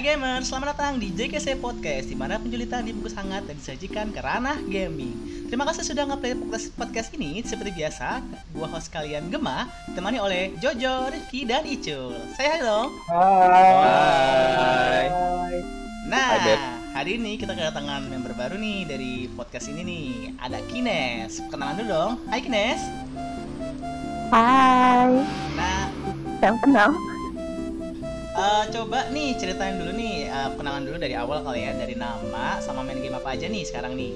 Hai gamer, selamat datang di JKC Podcast di mana penjulitan dibungkus hangat dan disajikan ke ranah gaming. Terima kasih sudah ngeplay podcast, podcast ini. Seperti biasa, gua host kalian Gema, ditemani oleh Jojo, Rifki, dan Icul. Saya hai dong. Hai. Nah, Hai, hari ini kita kedatangan member baru nih dari podcast ini nih. Ada Kines. Kenalan dulu dong. Hai Kines. Hai, Nah, yang kenal. Eh, coba nih ceritain dulu nih eh, kenalan dulu dari awal kali ya dari nama sama main game apa aja nih sekarang nih.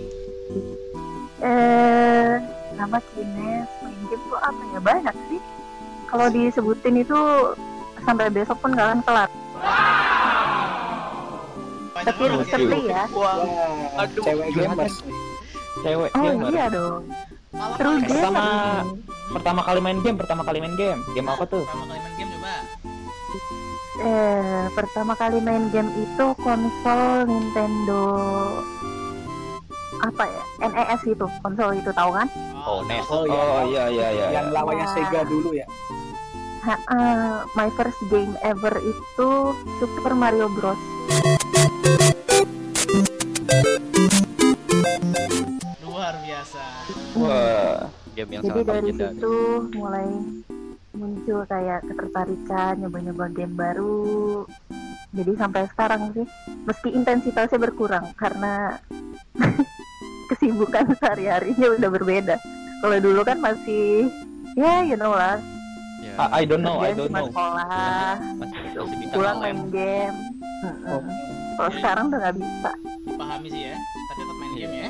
Eh, nama Kines, main game tuh apa ya? Banyak sih. Kalau disebutin itu sampai besok pun gak akan kelar. Banyak Tapi ya. recently ya. Wah, Aduh, cewek gamers. cewek Oh gamer. iya dong. Terus kalian- Pertama- Pertama kali main game, pertama kali main game. Game apa tuh? Pertama kali main game. Eh, pertama kali main game itu konsol Nintendo apa ya? NES itu, konsol itu tahu kan? Oh, NES. Oh, iya. Oh iya iya iya. Yang lawannya. Sega dulu ya. Ha, eh, my first game ever itu Super Mario Bros. Luar biasa. Wah, game yang Jadi sangat dari legendaris. situ mulai muncul kayak ketertarikan nyoba-nyoba game baru. Jadi sampai sekarang sih, meski intensitasnya berkurang karena kesibukan sehari-harinya udah berbeda. Kalau dulu kan masih ya you know lah, I, I don't know, I kerjaan don't cuma know. sekolah, Masih masih bisa pulang main. main game. Oh. Kalau sekarang udah nggak bisa. Dipahami sih ya. Tapi tetap main game ya.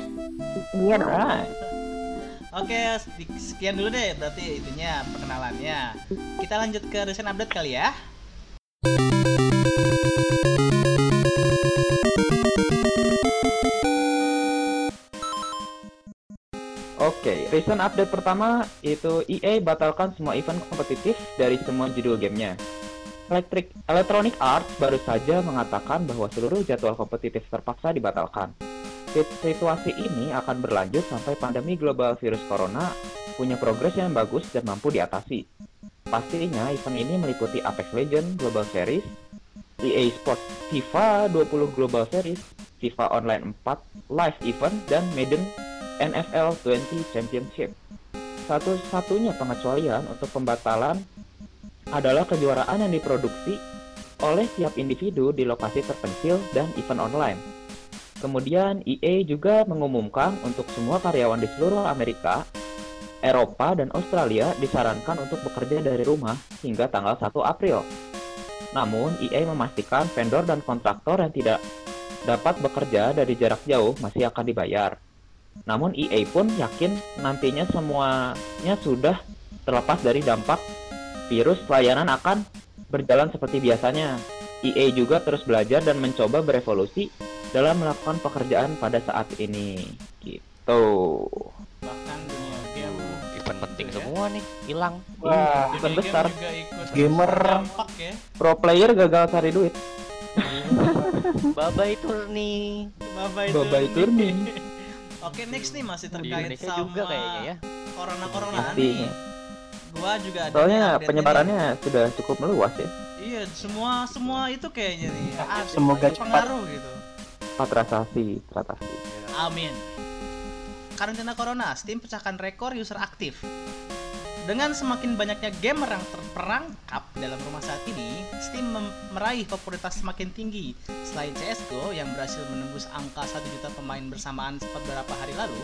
Iya dong. Alright. Oke, sekian dulu deh berarti itunya perkenalannya. Kita lanjut ke recent update kali ya. Oke, recent update pertama itu EA batalkan semua event kompetitif dari semua judul gamenya. Electric Electronic Arts baru saja mengatakan bahwa seluruh jadwal kompetitif terpaksa dibatalkan. Sit- Situasi ini akan berlanjut sampai pandemi global virus corona punya progres yang bagus dan mampu diatasi. Pastinya event ini meliputi Apex Legends Global Series, EA Sports FIFA 20 Global Series, FIFA Online 4 Live Event, dan Madden NFL 20 Championship. Satu-satunya pengecualian untuk pembatalan adalah kejuaraan yang diproduksi oleh tiap individu di lokasi terpencil dan event online. Kemudian EA juga mengumumkan untuk semua karyawan di seluruh Amerika, Eropa, dan Australia disarankan untuk bekerja dari rumah hingga tanggal 1 April. Namun, EA memastikan vendor dan kontraktor yang tidak dapat bekerja dari jarak jauh masih akan dibayar. Namun EA pun yakin nantinya semuanya sudah terlepas dari dampak virus pelayanan akan berjalan seperti biasanya. EA juga terus belajar dan mencoba berevolusi dalam melakukan pekerjaan pada saat ini. Gitu. Bahkan dunia game event penting ya. semua nih hilang Wah, event game besar. Gamer. terdampak ya. Pro player gagal cari duit. bye bye turni Bye Bye-bye turning. Oke, next nih masih terkait Indonesia sama juga kayaknya ya corona corona nih. Gua juga ada Soalnya penyebarannya sudah cukup meluas ya. Iya, semua semua itu kayaknya nih. Semoga cepat. pengaruh gitu. Patrasasi, tratasi. Amin. Karantina Corona, Steam pecahkan rekor user aktif. Dengan semakin banyaknya gamer yang terperangkap dalam rumah saat ini, Steam meraih popularitas semakin tinggi. Selain CSGO yang berhasil menembus angka 1 juta pemain bersamaan beberapa hari lalu,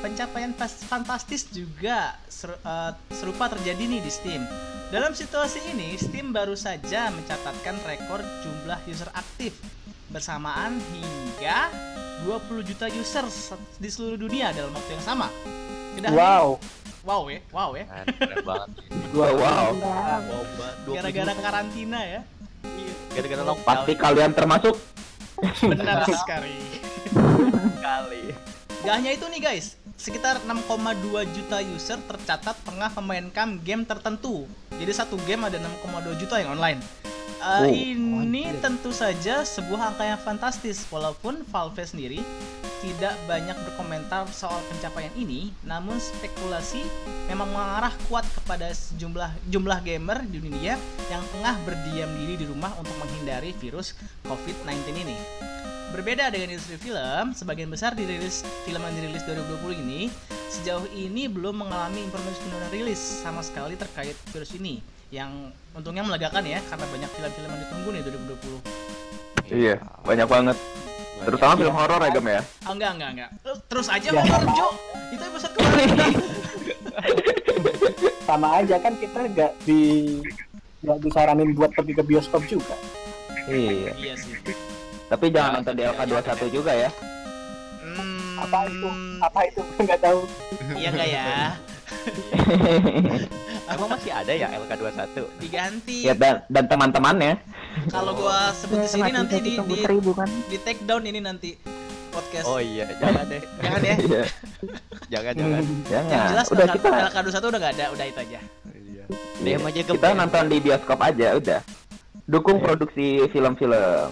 pencapaian fantastis juga eh, serupa terjadi nih di Steam. Dalam situasi ini, Steam baru saja mencatatkan rekor jumlah user aktif bersamaan hingga 20 juta user se- di seluruh dunia dalam waktu yang sama. Tidak hanya- Wow. wow ya, wow ya. Keren banget Wow, wow. Wow banget 20 Gara-gara karantina ya. Gara-gara lockdown Pasti kalian termasuk. Benar sekali. kali Gak hanya itu nih guys, sekitar 6,2 juta user tercatat tengah memainkan game tertentu. Jadi satu game ada 6,2 juta yang online. Uh, Oh, ini tentu saja sebuah angka yang fantastis. Walaupun Valve sendiri tidak banyak berkomentar soal pencapaian ini, namun spekulasi memang mengarah kuat kepada sejumlah jumlah gamer di dunia yang tengah berdiam diri di rumah untuk menghindari virus COVID-19 ini. Berbeda dengan industri film, sebagian besar dirilis film yang dirilis 2020 ini sejauh ini belum mengalami informasi penundaan rilis sama sekali terkait virus ini yang untungnya melegakan ya karena banyak film-film yang ditunggu nih 2020. Iya, banyak banget. Terutama film horor ya, Gem ya. Oh, enggak enggak enggak. Terus aja Ya. horor Jo. Itu episode kemarin sama aja kan kita nggak di nggak disaranin buat pergi ke bioskop juga Iya. iya sih. Tapi jangan nonton di LK21 juga ya. Hmm, apa itu apa itu nggak tahu Iya enggak ya? Emang masih ada ya LK21? Diganti. Ya dan dan teman-temannya. Kalau gua sebut di sini Mati nanti di di, seribu kan di take down ini nanti podcast. Oh iya, jangan deh. Jangan ya. Iya. Jangan, jangan. Yang Jangan. jelas Udah LK, kita LK21 udah nggak ada, udah itu aja. Iya. Iya. Diam aja kita nonton di bioskop aja udah. Dukung produksi film-film.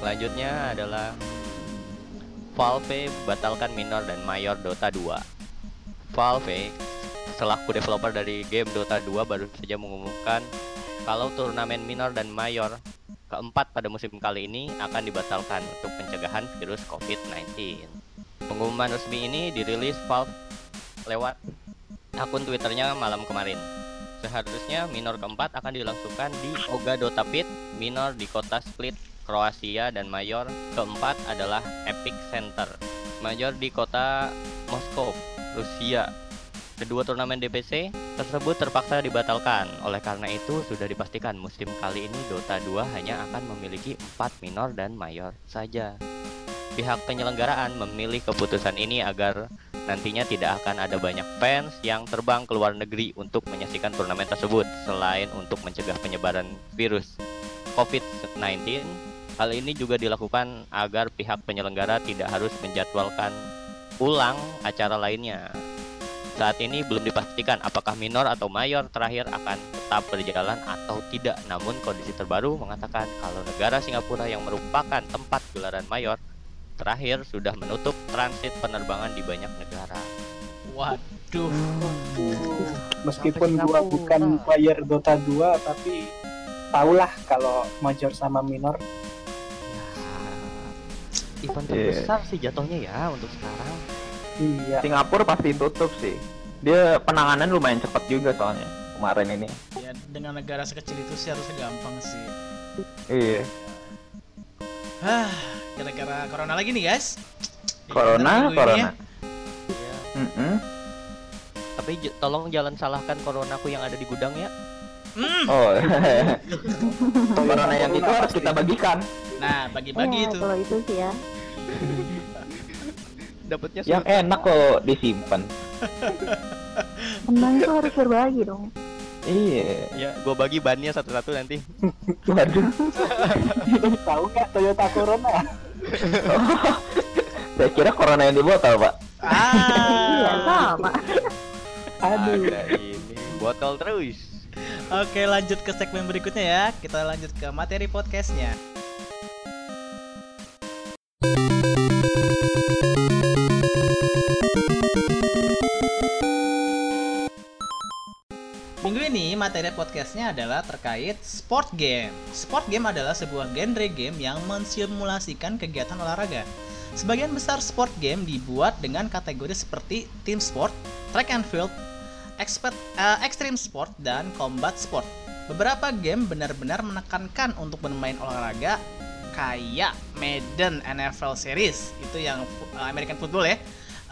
Selanjutnya adalah Valve batalkan minor dan mayor Dota 2. Valve selaku developer dari game Dota 2 baru saja mengumumkan kalau turnamen minor dan mayor keempat pada musim kali ini akan dibatalkan untuk pencegahan virus COVID-19. Pengumuman resmi ini dirilis Valve lewat akun Twitternya malam kemarin. Seharusnya minor keempat akan dilangsungkan di Oga Dota Pit, minor di kota Split, Kroasia, dan mayor keempat adalah Epic Center, mayor di kota Moskow, Rusia. Kedua turnamen DPC tersebut terpaksa dibatalkan. Oleh karena itu, sudah dipastikan musim kali ini Dota 2 hanya akan memiliki 4 minor dan mayor saja. Pihak penyelenggaraan memilih keputusan ini agar nantinya tidak akan ada banyak fans yang terbang ke luar negeri untuk menyaksikan turnamen tersebut selain untuk mencegah penyebaran virus COVID-19. Hal ini juga dilakukan agar pihak penyelenggara tidak harus menjadwalkan ulang acara lainnya. Saat ini belum dipastikan apakah minor atau mayor terakhir akan tetap berjalan atau tidak. Namun kondisi terbaru mengatakan kalau negara Singapura yang merupakan tempat gelaran mayor terakhir sudah menutup transit penerbangan di banyak negara. Waduh. meskipun gua bukan player Dota 2 tapi tahulah kalau major sama minor Ya, event terbesar sih jatuhnya ya untuk sekarang. Iya Singapura pasti tutup sih. Dia penanganan lumayan cepat juga soalnya kemarin ini. Ya dengan negara sekecil itu sih harusnya gampang sih. Iya. Hah, gara-gara corona lagi nih guys. Corona, ini corona. ya. Iya. Mm-mm. Tapi j- tolong jangan salahkan coronaku yang ada di gudang ya. Hmm. Oh. corona yang itu harus kita bagikan. Nah, bagi-bagi Iya, itu. kalau itu sih ya Dapatnya Yang enak kok disimpan. menang itu harus berbagi dong Iya. Ya, gua bagi bannya satu-satu nanti. Waduh. tahu nggak Toyota Corona Saya kira corona yang di botol, Pak. iya Ah. sama aduh Ada ini botol terus. Oke, lanjut ke segmen berikutnya ya. Kita lanjut ke materi podcastnya. Ini materi podcastnya adalah terkait sport game. Sport game adalah sebuah genre game yang mensimulasikan kegiatan olahraga. Sebagian besar sport game dibuat dengan kategori seperti team sport, track and field, expert, eh, extreme sport, dan combat sport. Beberapa game benar-benar menekankan untuk bermain olahraga kayak Madden NFL Series itu yang American Football ya.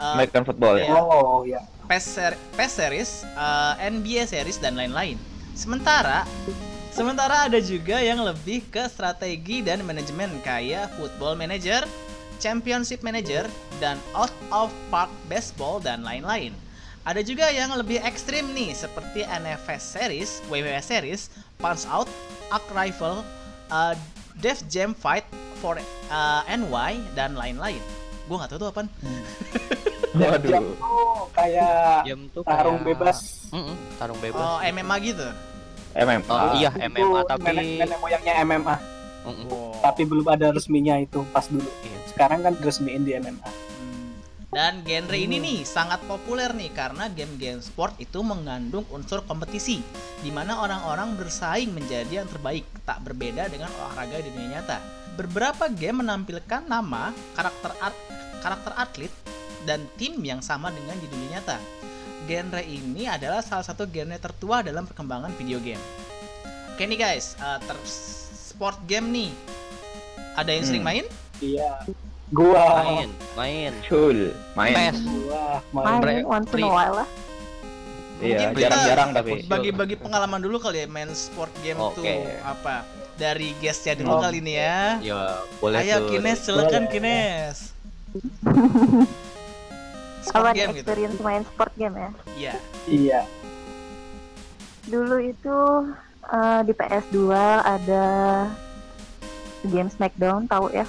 Eh, American football ya. Iya. oh ya PES, ser- PES Series, eh, NBA Series dan lain-lain. Sementara sementara ada juga yang lebih ke strategi dan manajemen kayak Football Manager, Championship Manager, dan Out of Park Baseball dan lain-lain. Ada juga yang lebih ekstrim nih seperti NFS Series, WWE Series, Punch Out, Arc Rifle, eh, Def Jam Fight for eh, NY dan lain-lain. Gue nggak tahu tuh Waduh. jam tuh kayak Jam tuh tarung kayak- bebas Mm-mm, tarung bebas. Oh MMA gitu. MMA. Oh, iya, Itu MMA tapi nenek, nenek moyangnya MMA, Mm-mm. Wow. tapi belum ada resminya itu pas dulu. Iya. Sekarang kan resmiin di MMA. Dan genre ini nih sangat populer nih karena game-game sport itu mengandung unsur kompetisi di mana orang-orang bersaing menjadi yang terbaik, tak berbeda dengan olahraga di dunia nyata. Beberapa game menampilkan nama, karakter art, karakter atlet dan tim yang sama dengan di dunia nyata. Genre ini adalah salah satu genre tertua dalam perkembangan video game. Oke nih guys, eh, ter sport game nih. Ada yang sering Hmm. main? Iya. Gua, main, main. Cool, main. PES. gua Main main. once in a while lah. Iya, jarang-jarang tapi. bagi-bagi pengalaman dulu kali ya main sport game Oke. tuh apa dari guestnya dulu Oh. kali ini ya Ya, boleh ayo tuh. Kines silakan. Kines sport nih game gitu experience main sport game ya? iya Iya. Dulu itu eh, di PS2 ada game Smackdown, tahu ya?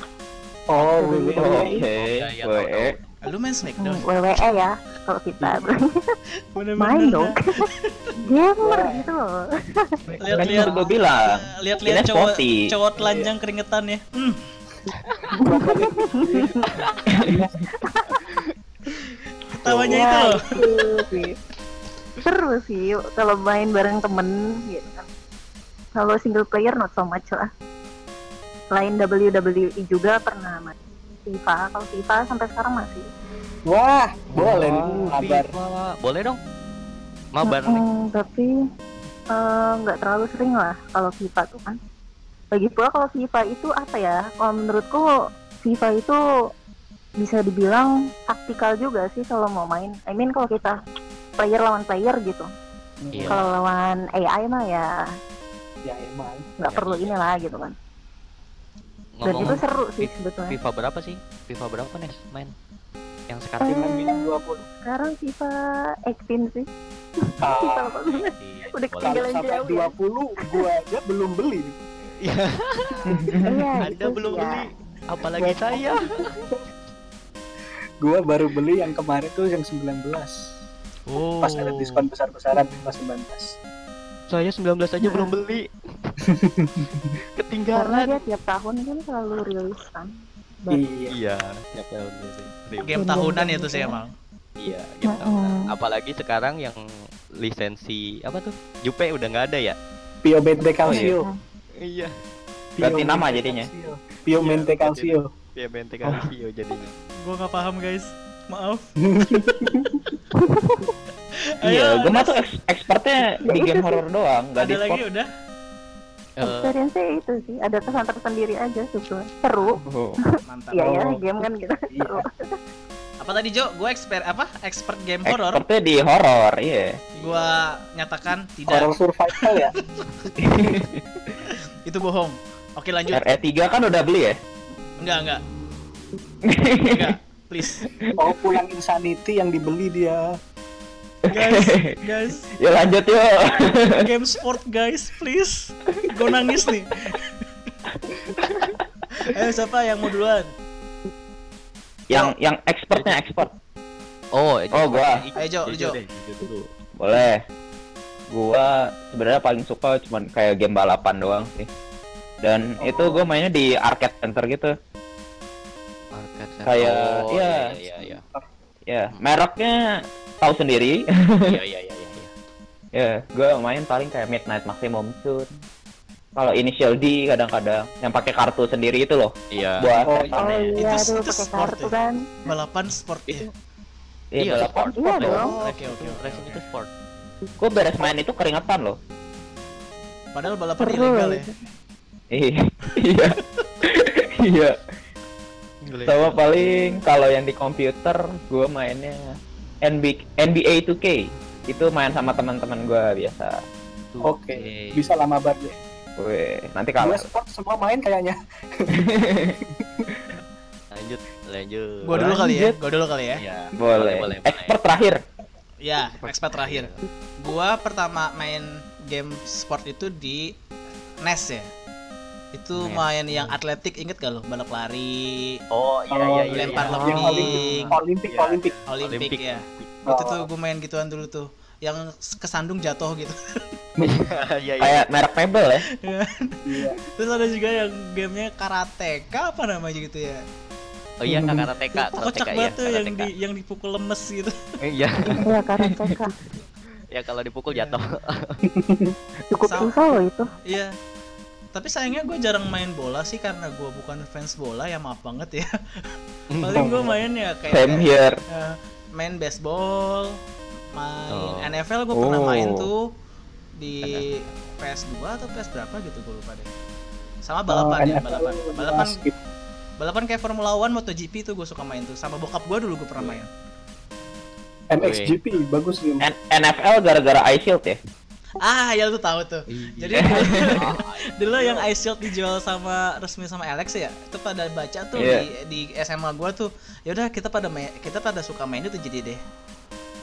Oh, Oke. WWE. Oke, Iya, iya, tahu, WE. lu main Hmm, Smackdown WWE ya, kalau kita Bener-bener main dong. Gamer Wah. gitu loh. lihat-lihat gue bilang. lihat-lihat cowok cowok telanjang keringetan ya hmm. ketawanya itu loh itu sih. Seru sih kalau main bareng temen gitu kan. Kalau single player not so much lah. Selain WWE juga pernah main FIFA. Kalau FIFA sampai sekarang masih. Wah, boleh nih kabar. FIFA. Boleh dong. Mabar nih. Mm-mm, tapi eh, nggak terlalu sering lah kalau FIFA tuh kan. Lagi pula kalau FIFA itu apa ya? Kalau menurutku FIFA itu bisa dibilang taktikal juga sih kalau mau main. I mean kalau kita player lawan player gitu. Iya. Kalau lawan AI mah ya Ya emang. nggak Ya, perlu iya. inilah gitu kan. Dan itu seru sih sebetulnya. FIFA berapa sih? FIFA berapa Nes main? Yang sekarang Eh, minum 20. Sekarang FIFA 18 sih. Ah, FIFA 18. Iya, Udah ketinggalan sampai jauh ya. 20 gua aja belum beli. Iya, Iya, Anda belum ya. beli. Apalagi saya. Gua baru beli yang kemarin tuh yang 19. Oh. Pas ada diskon besar-besaran pas 19. Saya 19 aja belum beli. Karena Ketinggalan. dia tiap tahun kan selalu rilis kan. Iya. Iya, tiap tahun beli. game Game tahunan game itu sih gitu. emang Iya, gitu. Mm-mm. Apalagi sekarang yang lisensi apa tuh? Jupe udah nggak ada ya? Pio Mente Calcio. Iya. Ganti Pio nama Mente jadinya. Calcio. Pio Iya, Mente ganti Calcio. Ya bente Calcio jadinya. Gua nggak paham guys maaf Iya, gue mah tuh eks- expertnya di game horror doang, gak ada di lagi udah Eh, Experience itu sih ada kesan tersendiri aja sebetulnya. Seru. Oh. mantap Iya ya, game kan gitu. Iya. Seru. apa tadi Jo gue expert apa expert game horror Expertnya di horror, iya. gua nyatakan Horror tidak survival ya. itu bohong oke lanjut RE3 kan udah beli ya? enggak enggak enggak please Oh, pulang Insanity yang dibeli dia. guys guys ya lanjut yuk. game sport guys please gue nangis nih ayo siapa yang mau duluan yang yang expertnya expert. Oh, Oh, gua. Ayo, Jo, lu, Jo. deh, Jo dulu. Boleh. Gua sebenarnya paling suka cuman kayak game balapan doang sih. Dan itu gue mainnya di arcade center gitu. Kayak- oh, iya. iya iya Ya, mereknya tahu sendiri. iya iya iya iya. iya. ya, gue main paling kayak Midnight Maximum Shoot. Kalau Initial D kadang-kadang yang pakai kartu sendiri itu loh Iya. buat Oh, Oh iya Itu- itu sport kartu ya? kan. balapan sport ya Iya, Iya, balapan Iya sport ya. dong. Oke, oke, oke, Racing oke. itu sport. Gue beres main itu keringetan loh. padahal balapan ilegal ya itu. Iya. Iya. Sama paling kalau yang di komputer gue mainnya NB, NBA 2K. Itu main sama teman-teman gue biasa. Oke, bisa lama banget. deh. Weh, nanti kalau sport semua main kayaknya. Lanjut, lanjut. gua dulu kali ya gua dulu kali ya Iya. boleh. boleh, Expert terakhir. ya expert terakhir gua pertama main game sport itu di NES ya itu NES. main yang atletik inget gak lo balap lari Oh, iya Oh, iya iya. lempar iya. Lembing Olimpik, Iya. Olimpik. olimpik Olimpik. ya Oh. itu tuh gue main gituan dulu tuh yang kesandung jatuh gitu Iya iya. Kayak merek mebel ya. Iya. Terus ada juga yang gamenya karateka apa namanya gitu ya. Oh iya karateka, Itu kocak karateka ya. banget tuh yang di yang dipukul lemes gitu. Iya. Iya karateka. Ya kalau dipukul Iya. jatuh. Cukup Sama. susah loh itu. Iya. Tapi sayangnya gue jarang main bola sih karena gue bukan fans bola ya maaf banget ya. Paling gue main ya kayak Same here. eh, main baseball, main Oh. NFL gue pernah Oh. main tuh di PS2 atau PS berapa gitu gue lupa deh. Sama balapan Oh, ya, balapan. Balapan balapan kayak Formula One, MotoGP tuh gue suka main tuh. Sama bokap gue dulu gue pernah main. MXGP bagus game. N- NFL gara-gara Ice Shield ya. Ah, ya lu tahu tuh. Iya. Jadi dulu yang Ice Shield dijual sama resmi sama Alex ya, itu pada baca tuh Iya. di, di SMA gua tuh. Ya udah kita pada kita pada suka main itu jadi deh.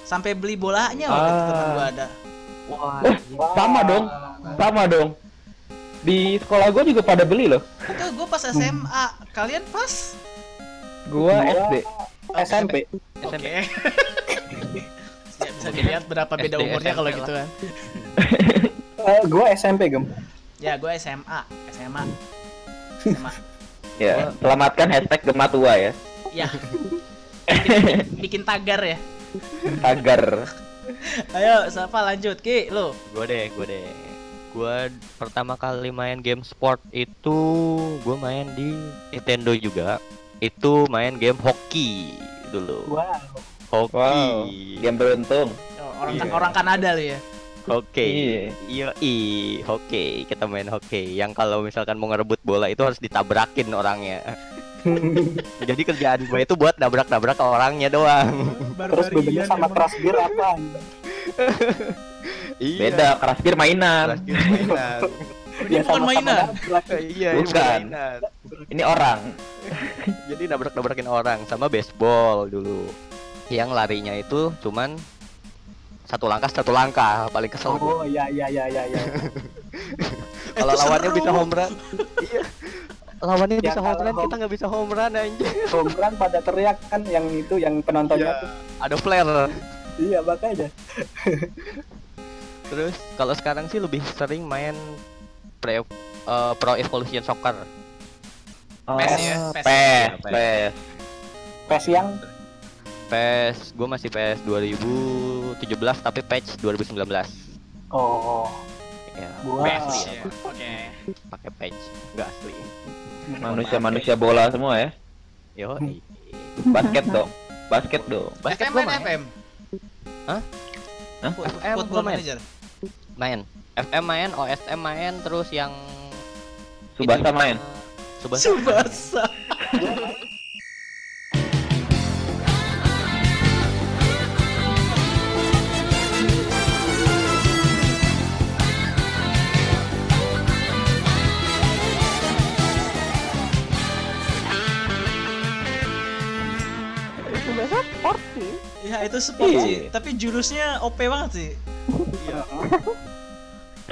Sampai beli bolanya waktu itu Ah. teman gua ada. Wah, Sama dong. Sama dong. Di sekolah gue juga pada beli loh. Itu gua pas SMA. Kalian pas? Gua Gua SD. SMP. Oke. ya, bisa dilihat berapa beda SD, umurnya kalau SMP gitu kan. Eh, gua SMP gem. Ya, gua SMA, SMA. SMA. Ya, selamatkan hashtag Gema tua ya. Ya. Bikin, bikin tagar ya. Agar Ayo, siapa lanjut? Ki, lu. Gue deh, gue deh. Gue pertama kali main game sport itu gue main di Nintendo juga. Itu main game hoki dulu. Wow. Hoki. Wow. game beruntung. Oh, orang Iya. orang Kanada lu ya. Hoki. Iya. Iya, i, hoki. Kita main hoki. Yang kalau misalkan mau ngerebut bola itu harus ditabrakin orangnya. Jadi kerjaan gue itu buat nabrak-nabrak orangnya doang. Terus bedanya sama crash beer apa? Iya. Beda, keras bir mainan. Terakhir mainan. Ini bukan mainan. iya, ini Bukan. mainan. Ini orang. Jadi nabrak-nabrakin orang sama baseball dulu. Yang larinya itu cuman satu langkah satu langkah paling kesel. Oh iya iya iya iya iya. kalau lawannya seru. bisa home run iya lawannya Ya, bisa home run home- kita nggak bisa home run anjir Home run pada teriak kan yang itu yang penontonnya tuh. ada flare Iya makanya. terus kalau sekarang sih lebih sering main pre eh, Pro Evolution Soccer PES ya, Oh, PES. PES, Iya, PES. PES yang PES gue masih PES 2017 tapi patch 2019 oh ya Wow. PES Patch ya ya. Oke. pakai patch nggak asli Manusia-manusia bola semua ya. yo Basket dong. Basket dong. basket FM main main FM. Hah? Foot- FM Football main. Manager. main FM main OSM main terus yang Subasa main. Subasa Subasa. Ya itu sport Iya. sih, tapi jurusnya OP banget sih.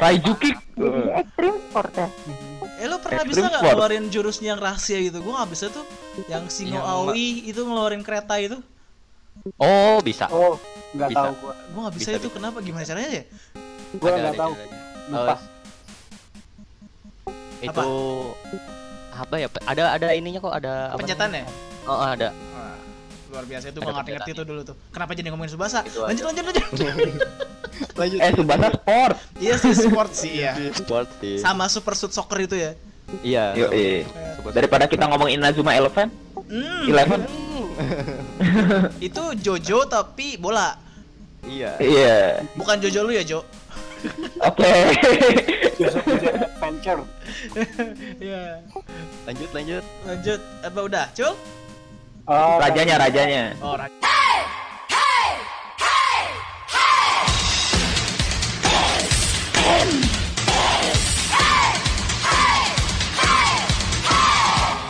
Raiju kick. Jadi ekstrim sport ya. Eh lu pernah Extreme bisa nggak ngeluarin jurusnya yang rahasia gitu? Gua nggak bisa tuh. Yang Singo Yang Aoi itu ngeluarin kereta itu. oh bisa oh nggak Bisa. tahu gua. Gua nggak bisa, Bisa, itu. bisa. Kenapa? Gimana caranya ya? Gua Ada, nggak tahu. Lupa. Itu apa ya ada ada ininya kok ada apa Pencetan ya? oh ada luar biasa itu gua ngerti ngerti itu dulu tuh. Kenapa jadi ngomongin Subasa? Lanjut lanjut lanjut. lanjut Eh, Subasa sport. iya sih sport sih ya. sport sih Sama Super Suit Soccer itu ya. iya Yo, eh. Super- Daripada kita ngomongin Inazuma Eleven, Hmm, Eleven. itu Jojo tapi bola. iya Iya. Bukan Jojo lu ya, Jo. Oke. Jojo Adventure. Iya. lanjut lanjut Lanjut. Apa udah, Cul? Oh, Rajanya, rajanya. Oh, ra-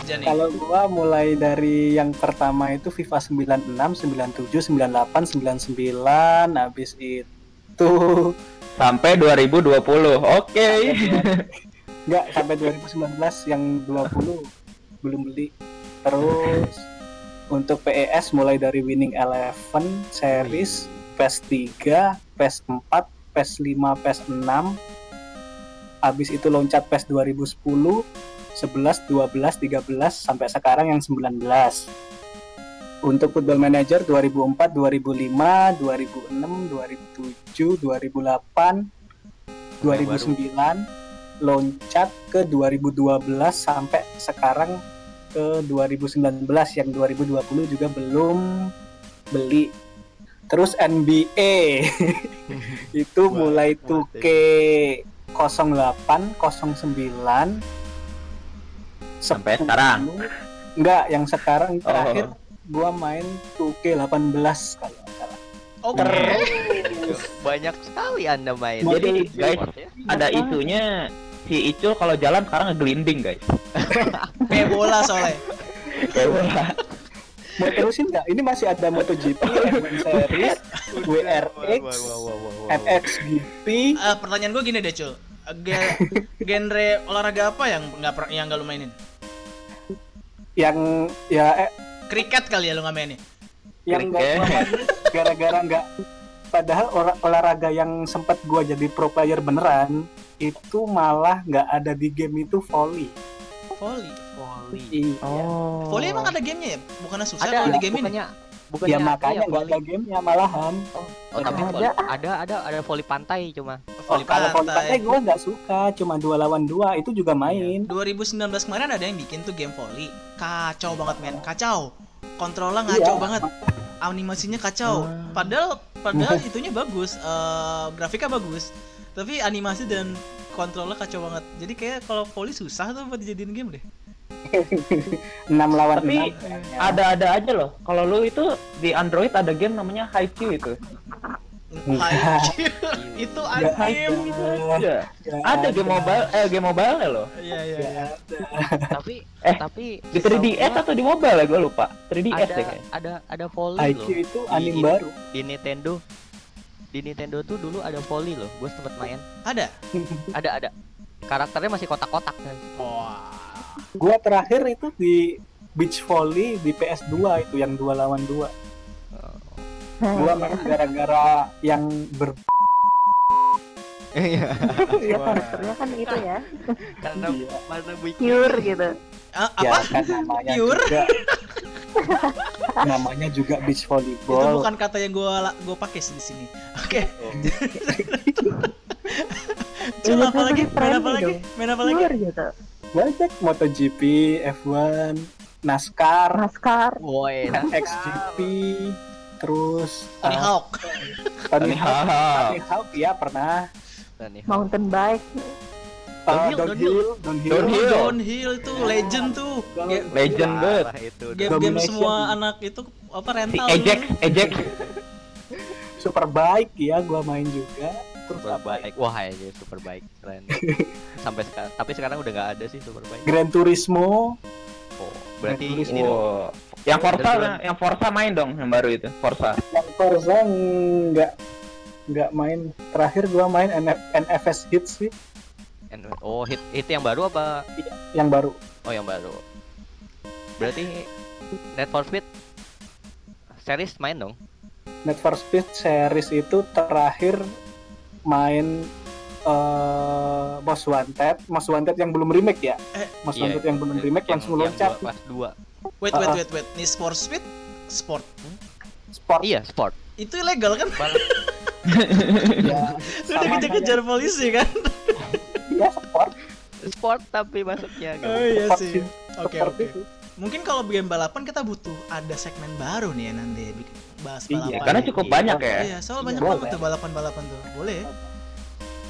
Aja nih. Kalau gua mulai dari yang pertama itu FIFA 96, 97, 98, 99, habis itu Sampai 2020. Oke. enggak sampai 2019 yang 20 belum beli. Terus untuk PES mulai dari Winning Eleven series, PES 3, PES 4, PES 5, PES 6. Habis itu loncat PES 2010, 11, 12, 13 sampai sekarang yang 19. Untuk Football Manager 2004, 2005, 2006, 2007, 2008, 2009 loncat ke 2012 sampai sekarang ke 2019 yang 2020 juga belum beli. Terus NBA itu Wah, mulai wah, 2K 08, 09 Sampai 10. sekarang? Enggak, yang sekarang Oh. terakhir gua main 2K 18 kalau salah. Oke. Banyak sekali Anda main. Jadi, guys, e-sport ya. Ada isunya si Icul kalau jalan sekarang ngegelinding guys. Kayak bola soalnya. Kayak bola. Mau terusin nggak? Ini masih ada MotoGP, F1 Series, WRX. MXGP, Eh, pertanyaan gue gini deh, Cul. Ge- genre olahraga apa yang nggak per- yang nggak lu mainin? yang ya eh, Kriket kali ya lu nggak mainin? yang nggak gara-gara nggak padahal olah- olahraga yang sempat gua jadi pro player beneran itu malah nggak ada di game itu volley. Volley. Volley. Iya. Oh. Volley emang ada gamenya ya? Bukannya susah Ada kalau di game ini? bukannya bukannya Ya makanya iya, nggak ada gamenya malahan. Oh, tapi Ada. ada ada ada volley pantai cuma. Volley Oh, kalau volley pantai pantai. gua nggak suka, cuma dua lawan dua itu juga main. 2019 kemarin ada yang bikin tuh game volley. Kacau banget men, kacau. Kontrolnya ngaco Iya. banget. Animasinya kacau. Ah. Padahal padahal itunya bagus, eh, grafiknya bagus. Tapi animasi dan kontrolnya kacau banget. Jadi kayak kalau volley susah tuh buat dijadiin game deh. 6 lawan Tapi 6. ada-ada aja loh. Kalau lu itu di Android ada game namanya Haikyuu itu. Haikyuu. itu anime. Nggak Ada game mobile eh game mobile loh. Iya iya iya. ada. Tapi Eh, tapi Di 3DS setahu atau di mobile ya gue lupa. 3DS gua ada deh kayaknya. ada ada volley loh. Itu anime Di- baru. Di Nintendo di Nintendo tuh dulu ada volley loh. Gue sempet main. Ada. Ada ada. Karakternya masih kotak-kotak kan. Wah. Gua terakhir itu di beach volley di PS2 itu yang dua lawan dua. Gua main gara-gara yang ber Iya. Iya karakternya kan itu ya Karena Iya. mana bikin pure gitu Ah, ya apa? kan namanya Pure? juga namanya juga beach Itu volleyball. bukan kata yang gua gua pakai di sini. Oke. Cul Iya, apa lagi? Main apa lagi? Main apa lagi? Banyak MotoGP, F1, NASCAR, NASCAR Woi, XGP, terus Tony uh, Hawk. Tony Tony Hawk, Hawk. Tony Hawk ya pernah. nih. mountain bike Uh, Downhill, downhill, downhill, Downhill. Downhill itu legend tuh. Ga- Legend banget. Game-game semua anak itu apa Si rental. Ejek, dulu. Ejek. super bike ya, gua main juga. Terus super apa? ya? baik. Wah, ini super baik. Keren. Sampai sekarang tapi sekarang udah nggak ada sih super baik. Gran Turismo, Oh, berarti Tulis ini dong. Yang Forza, yang Forza main dong yang baru itu, Forza. yang Forza nggak nggak main. Terakhir gua main NF, NFS Hits sih, Oh, hit hit yang baru apa? yang baru. Oh, yang baru. Berarti Need for Speed series main dong. Need for Speed series itu terakhir main eh Most Wanted, Most Wanted yang belum remake ya. Eh, Most iya. Wanted yang belum remake yang, langsung yang loncat. dua, pas dua. Wait wait Ah, ah. wait wait. Need for Speed sport. Sport Iya, sport. Itu ilegal kan? ya, Sudah sama kejar-kejar polisi kan? ya sport. Sport tapi masuknya gitu. Oh iya Sport sih. Oke oke. itu. Mungkin kalau game balapan kita butuh ada segmen baru nih ya nanti bikin bahas Iya, balapan. Karena cukup Iya. banyak ya. Iya, soal banyak Boleh. banget tuh balapan-balapan tuh. Boleh.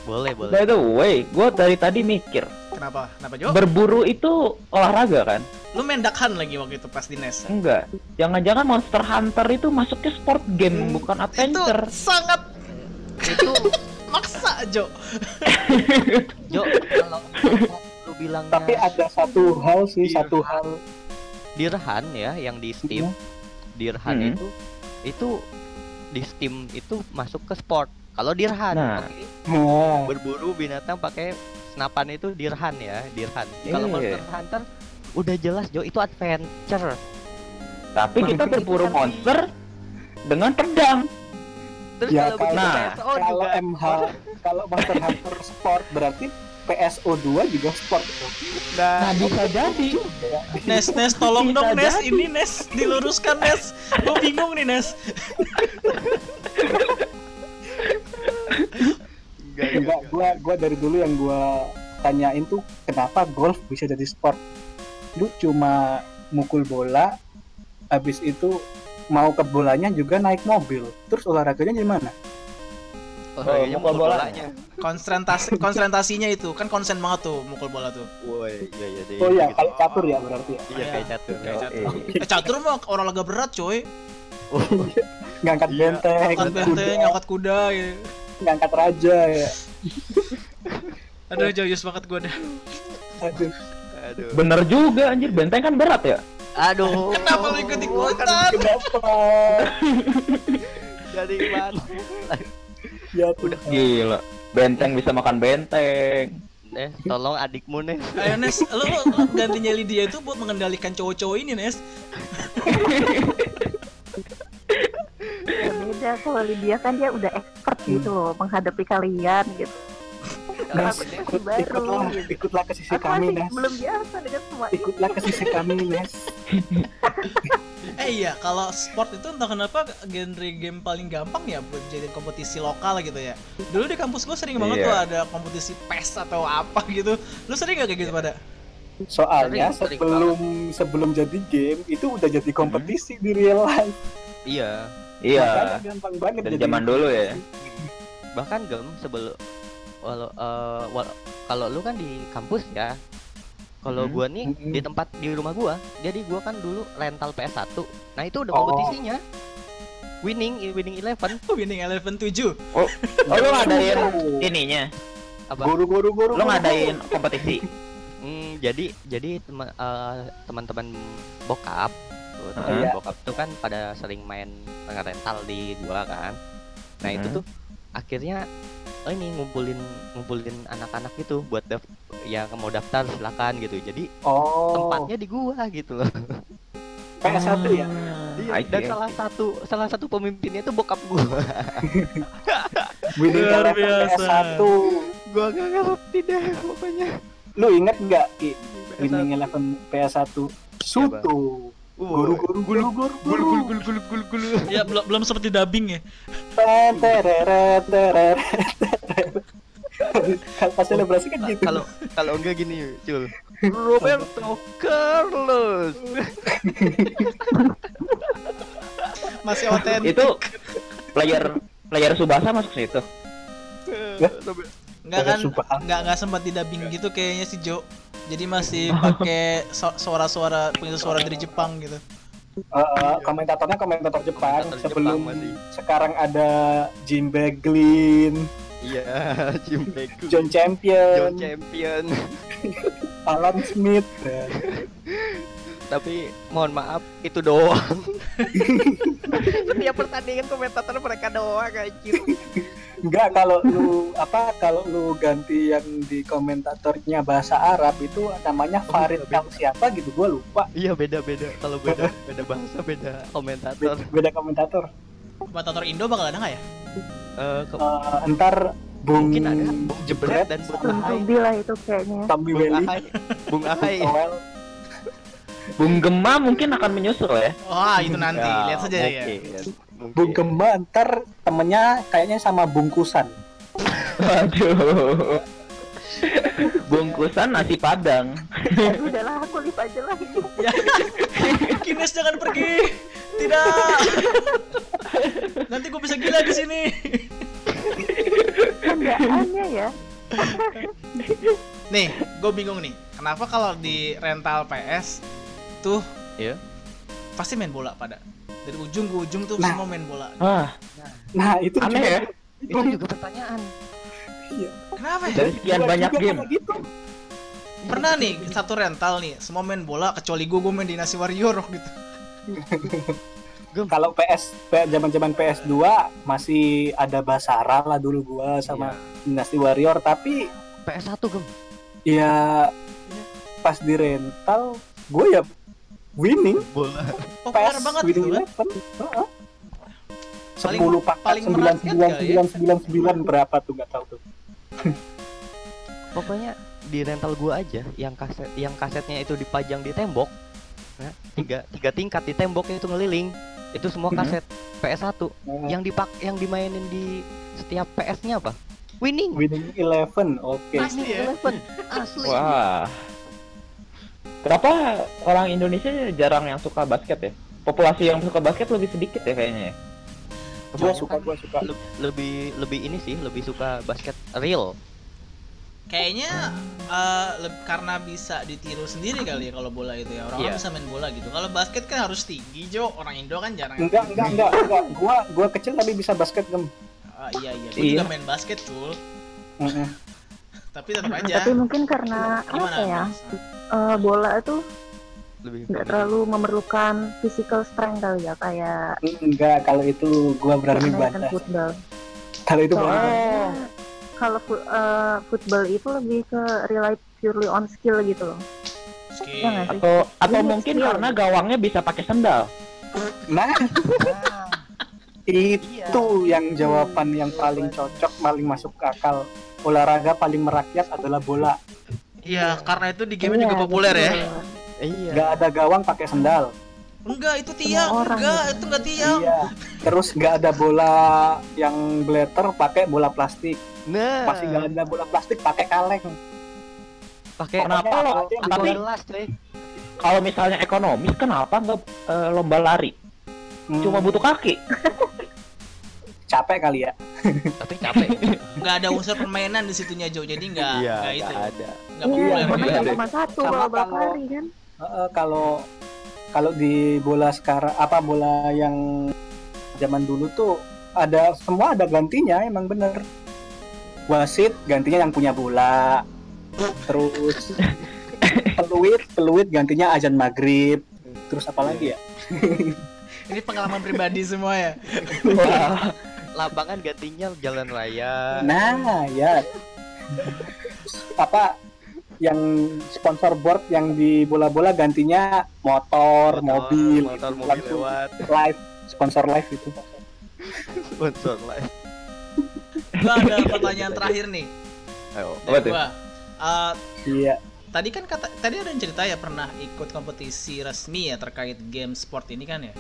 Boleh, boleh. By the way, gue dari tadi mikir, Kenapa? Kenapa Jo? berburu itu olahraga kan? Lu main Duck Hunt lagi waktu itu pas di NES. Enggak. Jangan-jangan Monster Hunter itu masuknya sport game, Hmm, bukan Itu adventure. sangat Itu maksa Jo. Jo, kalau lu bilangnya Tapi ada satu hal sih, Iya. satu hal. Dirhan ya yang di Steam. Hmm. Dirhan Hmm. itu itu di Steam itu masuk ke sport. Kalau Dirhan, Nah. oke. Nah, berburu binatang pakai senapan itu Dirhan ya, Dirhan. Kalau Iya. Monster Hunter udah jelas Jo itu adventure. Tapi kita berburu monster dengan pedang. Terus Ya, kalau begitu nah, PSO kalau juga MH kalau Monster Hunter Sport berarti PSO 2 juga sport itu. Nah, bisa jadi. Nes, Nes, tolong Bisa dong Nes, jadi. ini Nes, diluruskan Nes. Gue bingung nih Nes. enggak Enggak, gua gua dari dulu yang gua tanyain tuh kenapa golf bisa jadi sport. Lu cuma mukul bola habis itu mau ke bolanya juga naik mobil. Terus olahraganya gimana? olahraganya mukul mukul bola. bolanya Konsentrasi konsentrasinya itu kan konsen banget tuh mukul bola tuh. woi iya iya deh Oh iya, gitu. kalau catur ya berarti ya. iya kayak catur Kayak Oh, catur. iya. Eh, catur mah olahraga berat coy. Ngangkat Iya, benteng, Angkat kuda, benteng, angkat kuda gitu. ngangkat raja ya. Aduh, joyous banget gue dah. Aduh. aduh Bener juga anjir, benteng kan berat ya? Aduh Kenapa lu ikut ikutan? Kenapa? dari mana Ya udah. Gila. Benteng bisa makan benteng. Nes tolong adikmu Nes Ayo Nes, lu gantinya Lydia itu buat mengendalikan cowok-cowok ini Nes. Ya beda kalau Lydia kan dia udah expert gitu loh menghadapi kalian gitu. Tuh ikut, baru ikutlah, gitu. ikutlah ke sisi Aku kami, Nes. belum biasa dengan semua ini. Ikutlah ke sisi kami, Nes. Eh iya, kalau sport itu entah kenapa genre game paling gampang ya buat jadi kompetisi lokal gitu ya. Dulu di kampus gue sering banget Iya. tuh ada kompetisi PES atau apa gitu. Lu sering gak kayak gitu pada? Soalnya Sering, sering sebelum sebelum jadi game itu udah jadi kompetisi di real life. iya Iya. Makanya gampang banget Dari jadi zaman dulu ya. bahkan gem sebelum walau eh, wal- kalau lu kan di kampus ya kalau Mhm. gua nih di tempat di rumah gua jadi gua kan dulu rental PS1 nah itu udah Oh. kompetisinya winning winning eleven Winning Eleven 7. Oh, lu ngadain ininya? apa Guru-guru guru. Lu ngadain kompetisi? Hmm, jadi jadi teman eh, teman-teman bokap tuh, teman Iya. bokap tuh kan pada sering main rental di gua kan nah itu Mhm. tuh akhirnya oh ini ngumpulin ngumpulin anak-anak gitu buat daf yang mau daftar silakan gitu jadi Oh. tempatnya di gua gitu loh PS1 ya. Iya, dan see. salah satu salah satu pemimpinnya itu bokap gua Luar Eleven biasa. PS1. gua gak ngerti deh pokoknya Lu inget nggak Ki? Winning Eleven PS1? Suto. Guru guru guru guru guru gul gul gul gul Ya belum belum seperti dubbing ya. Ten, tereret, tereret, tereret. Pas selebrasi kan gitu. kalau kalau enggak gini cul Roberto Carlos Masih otentik. Itu player player Subasa masuk situ. Enggak kan? Enggak enggak sempat di dubbing gitu kayaknya si Jo. Jadi masih pakai su- suara-suara punya suara dari Jepang gitu. Uh, komentatornya komentator Jepang Komentator sebelum Jepang masih. sekarang ada Jim Beglin, iya Jim Beku John John Champion, Champion Alan Smith. Ya. tapi mohon maaf itu doang setiap pertandingan komentator mereka doang anjir Enggak kalau lu apa kalau lu ganti yang di komentatornya bahasa Arab itu namanya Farid beda. Kang siapa gitu gua lupa. iya beda beda kalau beda beda bahasa beda komentator Beda, beda komentator. Komentator Indo bakal ada nggak ya? Eh, ke- Uh, ntar Bung mungkin ada Bung Jebret dan Bung Ahai lah itu kayaknya. Tommy Bung Ahai Bung Ahai. Bung Gema mungkin akan menyusul ya. Wah, itu nanti. Ya, Lihat saja ya. Mungkin. Bung Gema ntar temennya kayaknya sama bungkusan. Waduh. Bungkusan nasi padang. Aduh, udahlah aku live aja lah ini. Kines jangan pergi. Tidak. Nanti gue bisa gila di sini. Candaannya ya. Nih, gue bingung nih. Kenapa kalau di rental PS tuh Iya. Pasti main bola pada dari ujung ke ujung tuh Nah. semua main bola. Ah, Nah itu aneh juga- ya. itu juga pertanyaan Kenapa ya? Dari sekian banyak game. gitu. Pernah nih satu rental nih, semua main bola kecuali gue gue main Dynasty Warrior gitu. Kalau PS zaman-zaman PS2 masih ada Basara lah dulu gua sama Dynasty Warrior tapi PS1 gem ya pas di rental gue ya winning bola Populer banget winning gitu kan. sepuluh paket paling sembilan sembilan ya. sembilan sembilan sembilan berapa tuh nggak tahu tuh Pokoknya di rental gua aja yang kaset yang kasetnya itu dipajang di tembok. Nah, tiga tiga tingkat di temboknya itu ngeliling. Itu semua Mhm. kaset PS1 Oh, yang dipak yang dimainin di setiap PS-nya apa? Winning. winning eleven oke Asli ya? Eleven. Asli. Wah. Kenapa orang Indonesia jarang yang suka basket ya? Populasi yang suka basket lebih sedikit ya kayaknya. ya? gua suka gua suka Le- lebih lebih ini sih lebih suka basket real Kayaknya eh, leb- karena bisa ditiru sendiri kali ya kalau bola itu ya. Orang Iya. bisa main bola gitu. Kalau basket kan harus tinggi, Jo. Orang Indo kan jarang. enggak enggak enggak enggak gua gua kecil tapi bisa basket gem Ah, iya iya. Gue Iya. juga main basket. Mm-mm. Tapi tetap aja. Tapi mungkin karena Gimana? apa ya? Mas? eh, bola itu lebih nggak terlalu memerlukan physical strength kali ya kayak enggak kalau itu gua berani bantah football. kalau itu Soalnya kalau fu- eh, football itu lebih ke rely purely on skill gitu loh. Skill. Sih? Atau atau Ini mungkin skill. karena gawangnya bisa pakai sendal. nah itu yang jawaban yang paling cocok paling masuk ke akal olahraga paling merakyat adalah bola Iya, karena itu di game Iya, juga populer ya. betul. iya nggak ada gawang pakai sendal Enggak, itu tiang. orang Enggak, gitu. itu enggak tiang. iya terus nggak ada bola yang glitter pakai bola plastik nah masih nggak ada bola plastik pakai kaleng pakai Kenapa lo? Tapi Kalau misalnya ekonomis kenapa nggak eh, lomba lari? Hmm, Cuma butuh kaki. capek kali ya tapi capek Enggak ada unsur permainan di situnya, Jo. Jadi enggak enggak itu. nggak ada Enggak Iya, populer. karena gitu. cuma satu Sama kalau lari kan. Heeh, kalau kalau di bola sekarang apa bola yang zaman dulu tuh ada semua ada gantinya emang bener wasit gantinya yang punya bola terus peluit peluit gantinya azan maghrib terus apa lagi ya Ini pengalaman pribadi semua ya. Wah, lapangan gantinya jalan raya. Nah ya. Apa yang sponsor board yang di bola-bola gantinya motor, mobil, motor mobil Langsung lewat. live sponsor live itu. Sponsor live. Gua ada pertanyaan terakhir nih. ayo Apa tuh? Eh, iya. tadi kan kata tadi ada yang cerita ya pernah ikut kompetisi resmi ya terkait game sport ini kan ya.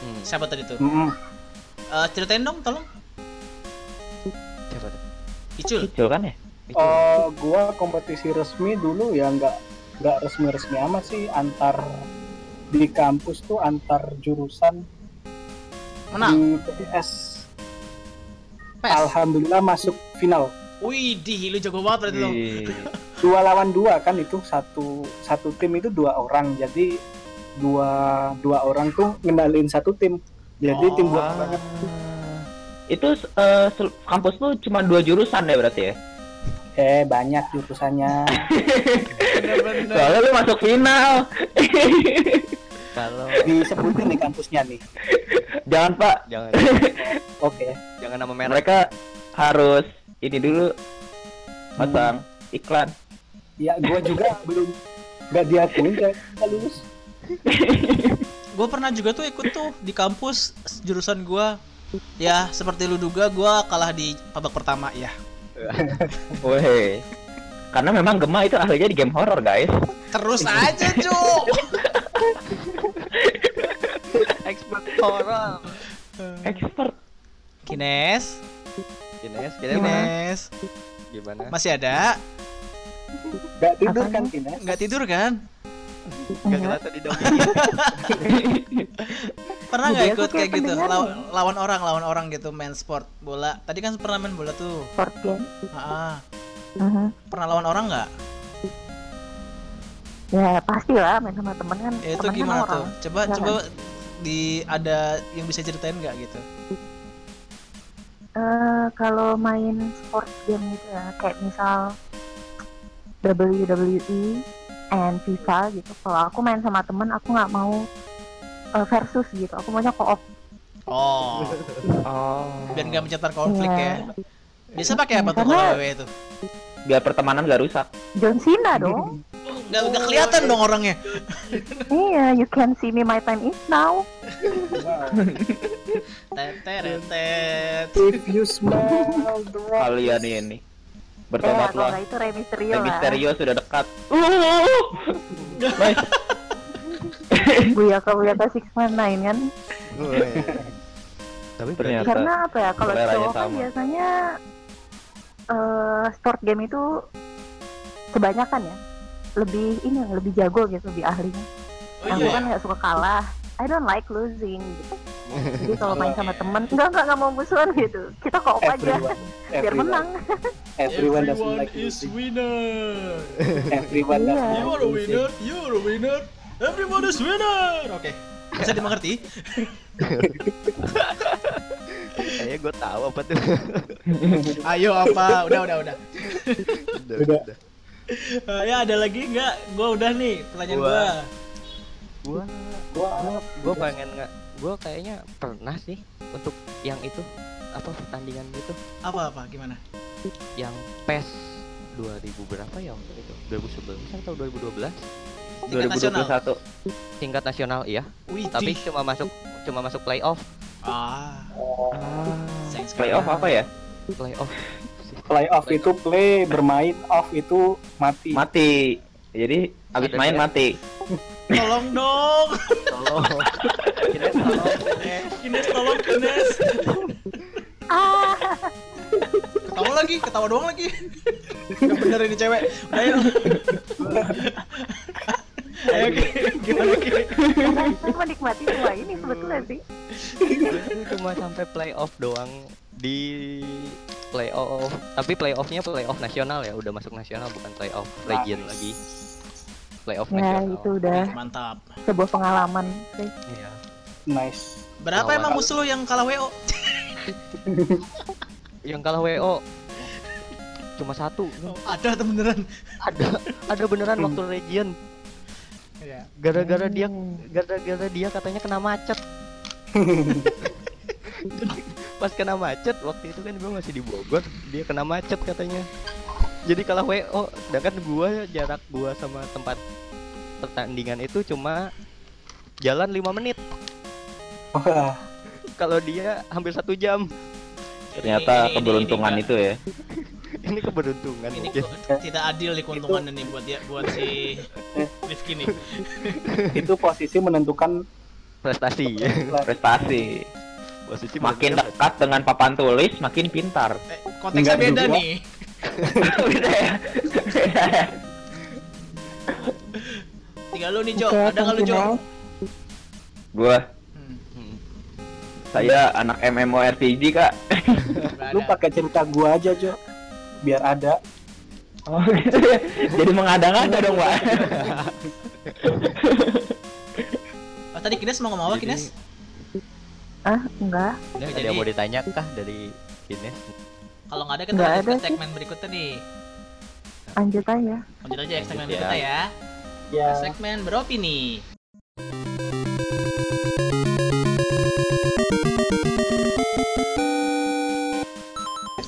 Hmm, Siapa tadi tuh? Mm-mm. Eh, ceritain dong, tolong. siapa tuh Icul. kecil kan ya? Itu. Oh, gua kompetisi resmi dulu ya nggak nggak resmi-resmi amat sih antar di kampus tuh antar jurusan Menang. di PS. PES. Alhamdulillah masuk final. Wih, di lu jago banget berarti dong. Dua lawan dua kan itu satu satu tim itu dua orang jadi dua dua orang tuh ngendalin satu tim. Jadi Oh. tim gua Ah. banyak. Itu sel- kampus lu cuma dua jurusan ya berarti ya? Eh banyak jurusannya. Bener-bener. Soalnya lu masuk final. kalau Disebutin nih kampusnya nih. Jangan Pak, jangan Oke. jangan nama merek mereka harus ini dulu pasang iklan. Ya gua juga belum nggak diakuin nggak lulus. Gue pernah juga tuh ikut tuh di kampus jurusan gua. Ya, seperti lu duga gua kalah di babak pertama ya. Woi. Karena memang Gema itu ahlinya di game horror, guys. Terus aja, Cuk. expert horror Expert. Kines, Kines kita Kines. gimana Masih ada? Nggak tidur kan Kines? Nggak tidur kan? Enggak. kerasa di dong Pernah nggak ikut kayak kayak gitu? pendengar Law- lawan orang, lawan orang gitu main sport bola. Tadi kan pernah main bola tuh. Sport game. Ah, pernah lawan orang nggak? Ya pasti lah main sama temen kan. Ya, itu temen kan gimana orang. tuh? Coba Ya coba di ada yang bisa ceritain nggak gitu? Eh, kalau main sport game gitu ya, kayak misal WWE and FIFA gitu. Kalau aku main sama temen, aku nggak mau eh, versus gitu. Aku maunya co-op. Oh, Oh. biar nggak mencetar konflik Iya. ya. Biasa pakai apa tuh kalau WWE itu? Biar pertemanan gak rusak. John Cena dong. nggak nggak kelihatan dong orangnya Iya, you can see me my time is now. teteretet If you smell the. Kalian ini bertobatlah. nggak itu Rey Mysterio Rey lah. Sudah dekat. Uh, nice. Buyaka Buyaka Six Man Nine kan. Tapi Ternyata. Karena apa ya? Kalau cowok kan sama. biasanya eh sport game itu kebanyakan ya lebih ini lebih jago gitu, lebih ahlinya. oh iya gue kan nggak suka kalah. I don't like losing gitu. Jadi kalau main sama temen, enggak enggak enggak mau musuhan gitu. Kita kok aja Everyone, biar everyone, menang. everyone doesn't like is losing. winner Everyone Iya. doesn't you are a winner you are a winner everyone is winner oke bisa dimengerti Kayaknya gue tahu apa tuh. ayo apa udah udah udah Udah. Eh, ya ada lagi nggak gua udah nih pertanyaan Gua. Gua Gua Gua, gue pengen nggak gue kayaknya pernah sih untuk yang itu apa pertandingan gitu apa apa gimana yang PES 2000 berapa ya waktu itu 2011 atau 2012 Tingkat nasional. 2021. tingkat nasional iya Wih, tapi cuma masuk cuma masuk playoff ah sekali. Playoff apa ya? playoff play off itu play, bermain off itu mati. Mati. Jadi abis Ada main mati. Tolong dong. Tolong Kines tolong. Kines. Tolong Kines Ah, ketawa lagi ketawa doang lagi. Gak bener ini cewek. Udah, ayo ayo gimana saya menikmati semua ini sebetulnya sih. Itu cuma sampai playoff doang. Di playoff tapi playoffnya playoff nasional ya. Udah masuk nasional bukan playoff region lagi playoff Ya nasional itu udah. Mantap. Sebuah pengalaman. Sih. Iya. Nice. berapa Lawan. emang musuh lu yang kalah WO yang kalah WO cuma satu. Oh, ada tuh beneran. Ada ada beneran waktu region. Iya. gara-gara dia gara-gara dia katanya kena macet. Pas kena macet waktu itu kan gue masih di Bogor dia kena macet katanya. Jadi kalah WO sedangkan gua jarak gua sama tempat pertandingan itu cuma jalan 5 menit Wah, kalau dia hampir satu jam Ternyata Ini- ini- keberuntungan ini- itu ya. ini keberuntungan ini mungkin. tidak adil nih keuntungannya nih buat dia buat si Rifki nih itu posisi menentukan prestasi Prestasi. posisi Makin dekat dengan papan tulis, makin pintar. eh, konteksnya Enggak beda juga. nih Beda ya? Beda ya? Tinggal lu nih Jo Oke, ada nggak lu Jo. Gua, Hmm, Hmm. saya anak MMORPG kak. lu ada. pakai cerita gua aja Jo biar ada Oh gitu ya. Jadi mengada-ngada dong pak. Oh, tadi Kines mau ngomong apa Jadi- Kines Ah, enggak. Udah, ada yang mau ditanya kah dari Ines kalau nggak ada kita lanjut ke ada sih. segmen berikutnya nih Lanjut aja. lanjut aja ke segmen ya. berikutnya ya ya Ke segmen beropini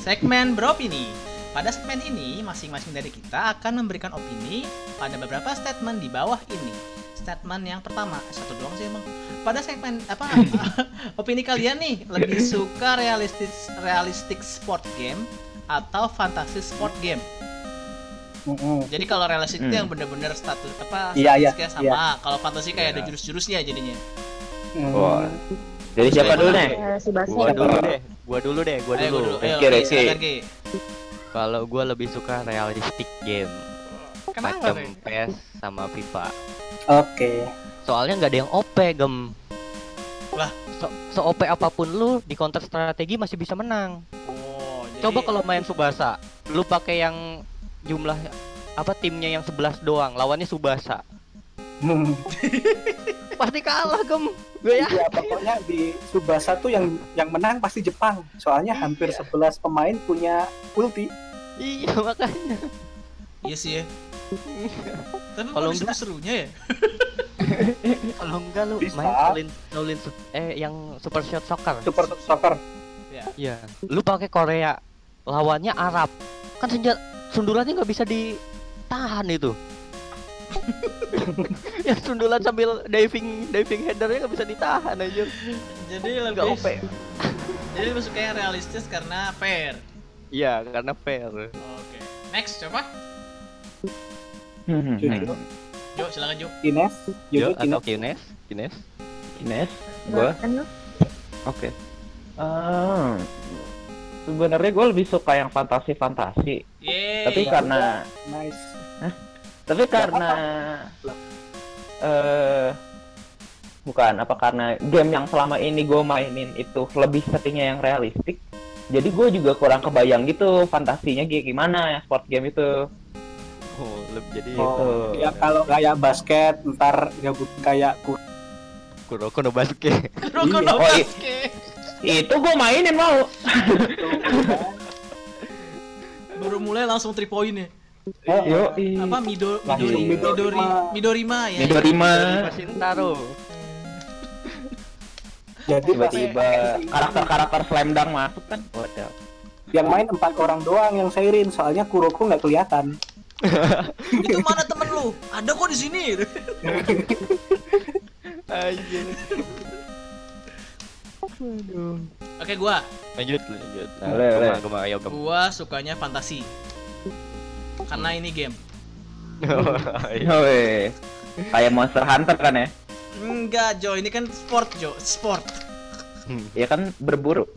Segmen beropini. Pada segmen ini, masing-masing dari kita akan memberikan opini pada beberapa statement di bawah ini. Statement yang pertama, satu doang sih emang. Pada segmen apa? opini kalian nih lebih suka realistic realistic sport game atau fantasy sport game? Mm-mm. Jadi kalau realistic itu Hmm. yang bener-bener status apa Iya, iya, statistiknya sama. Kalau fantasy kayak ada Iya. jurus-jurusnya jadinya. Mm. Wah. Jadi siapa dulu nih? Basi. gua dulu deh gua dulu deh gua dulu silakan, Ki. kalau gua lebih suka realistic game Kenapa macam? PS sama FIFA oke soalnya nggak ada yang OP gem Lah. so, so OP apa pun lu di counter strategi masih bisa menang Oh, jadi coba kalau main Subasa lu pakai yang jumlah apa timnya yang 11 doang. Lawannya Subasa. Hmm. pasti kalah gem. Gue ya. Ya pokoknya di Subasa tuh yang yang menang pasti Jepang. Soalnya hampir 11 pemain punya ulti. Iya makanya. Iya sih ya. Tapi Kalau enggak- serunya ya. kalau enggak lu Bisa. main Shaolin Shaolin eh yang Super Shot Soccer. Super soccer. Iya, lu pakai Korea, lawannya Arab. Kan senjata sundulannya nggak bisa ditahan itu. yang sundulan sambil diving diving headernya nggak bisa ditahan aja. Jadi Nggak lebih OP. Jadi lebih suka yang realistis karena fair. Iya, karena fair. Oke. Next coba. Hmm. Jojo, Jo, silakan Jo. Ines, Yo, Jojo, atau Ines. Kines? Kines? Ines, gua Kan lu? Oke. Sebenarnya gue lebih suka yang fantasi-fantasi. Yeay. Tapi karena Nice. tapi karena eh bukan apa karena game yang selama ini gue mainin itu lebih settingnya yang realistik. Jadi gue juga kurang kebayang gitu fantasinya kayak gimana ya sport game itu. Oh, lebih jadi Oh, Gitu. ya kalau kayak basket ntar gabut kayak ku Kuroko no Basket. Kuroko Iya. no Oh, Basket. Itu gue mainin mau. Baru mulai langsung 3 point ya. Yo, Apa Mido Langsung Midori Midori Midorima. Midorima ya. Midorima. Masintaro. Jadi Tiba-tiba karakter-karakter slam dunk masuk kan. Waduh. yang main empat orang doang yang sairin soalnya Kuroko nggak kelihatan. Itu mana temen lu? Ada kok di sini. Anjir. Oke, gua. Lanjut, lanjut. Nah, Boleh, gema, ayo. Gua sukanya fantasi. Karena ini game. Iya. Woi. Kayak Monster Hunter kan ya? Enggak, Jo, ini kan sport, Jo. Sport. Ya kan berburu.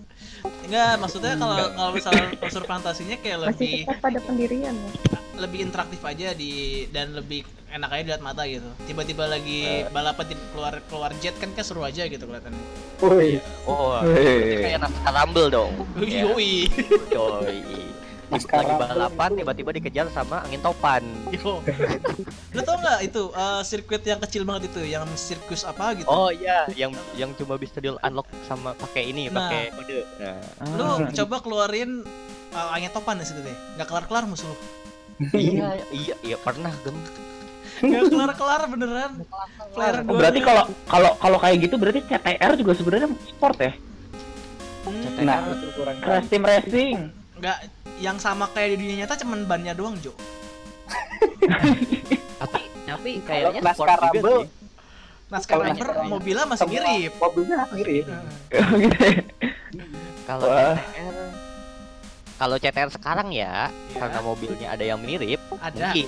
Enggak, maksudnya kalau kalau misalnya unsur fantasinya kayak Masih lebih pada pendirian ya. Lebih interaktif aja di dan lebih enak aja dilihat mata gitu. Tiba-tiba lagi Eh. balapan tiba keluar keluar jet kan kayak seru aja gitu kelihatannya. Woi, Oh, Wih. kayak naskah Rumble dong. Ya. Yoi. Yoi. Naskah Lagi balapan tiba-tiba dikejar sama angin topan. Yo. Lu tau nggak itu eh, sirkuit yang kecil banget itu, yang sirkus apa gitu? Oh iya, yang yang cuma bisa di unlock sama pakai ini, Nah. pakai kode. Nah. Lu Ah. coba keluarin eh, angin topan di situ deh. Nggak kelar-kelar musuh lu. Iya, iya, iya pernah gem. Nggak kelar-kelar beneran. Player Oh, berarti kalau kalau kalau kayak gitu berarti CTR juga sebenarnya sport ya? Hmm, Nah, itu kurang Crash Team Racing. nggak yang sama kayak di dunia nyata cuman bannya doang, Jo. Tapi tapi Kalau kayaknya naskah sport juga Rumble, sih. Kalau Rumble mobilnya masih mirip. Mobilnya mirip. Ya. Kalau. CTR kalau CTR sekarang ya, Iya. karena mobilnya ada yang mirip, Ada. mungkin.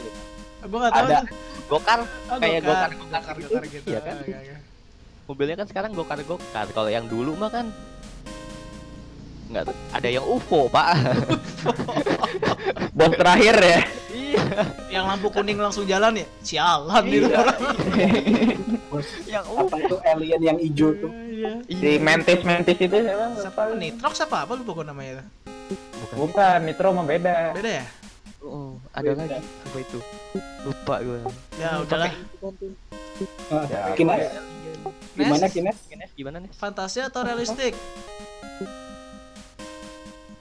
Gua nggak tahu. Ada. nih. Gokar Oh, Kayak gokar, gokar, gokar, gitu. gokar gitu. Iya kan? Iya, iya. mobilnya kan sekarang gokar gokar. Kalau yang dulu mah kan nggak tuh, ada yang UFO pak. Bos terakhir ya. iya. Yang lampu kuning langsung jalan ya? Sialan gitu Iya. orang. Bos, yang apa UFO. itu alien yang hijau tuh? Iya. Si Mantis Mantis itu siapa? Siapa Nitrox apa? Apa lupa gua namanya itu? Bukan. Bukan, Nitro mah beda. Beda ya? Oh, ada Beda. lagi apa itu? Lupa gue. Ya udahlah. Ah, Ya, Kines, ya? gimana Kines? Kines gimana nih? Fantasi atau realistik?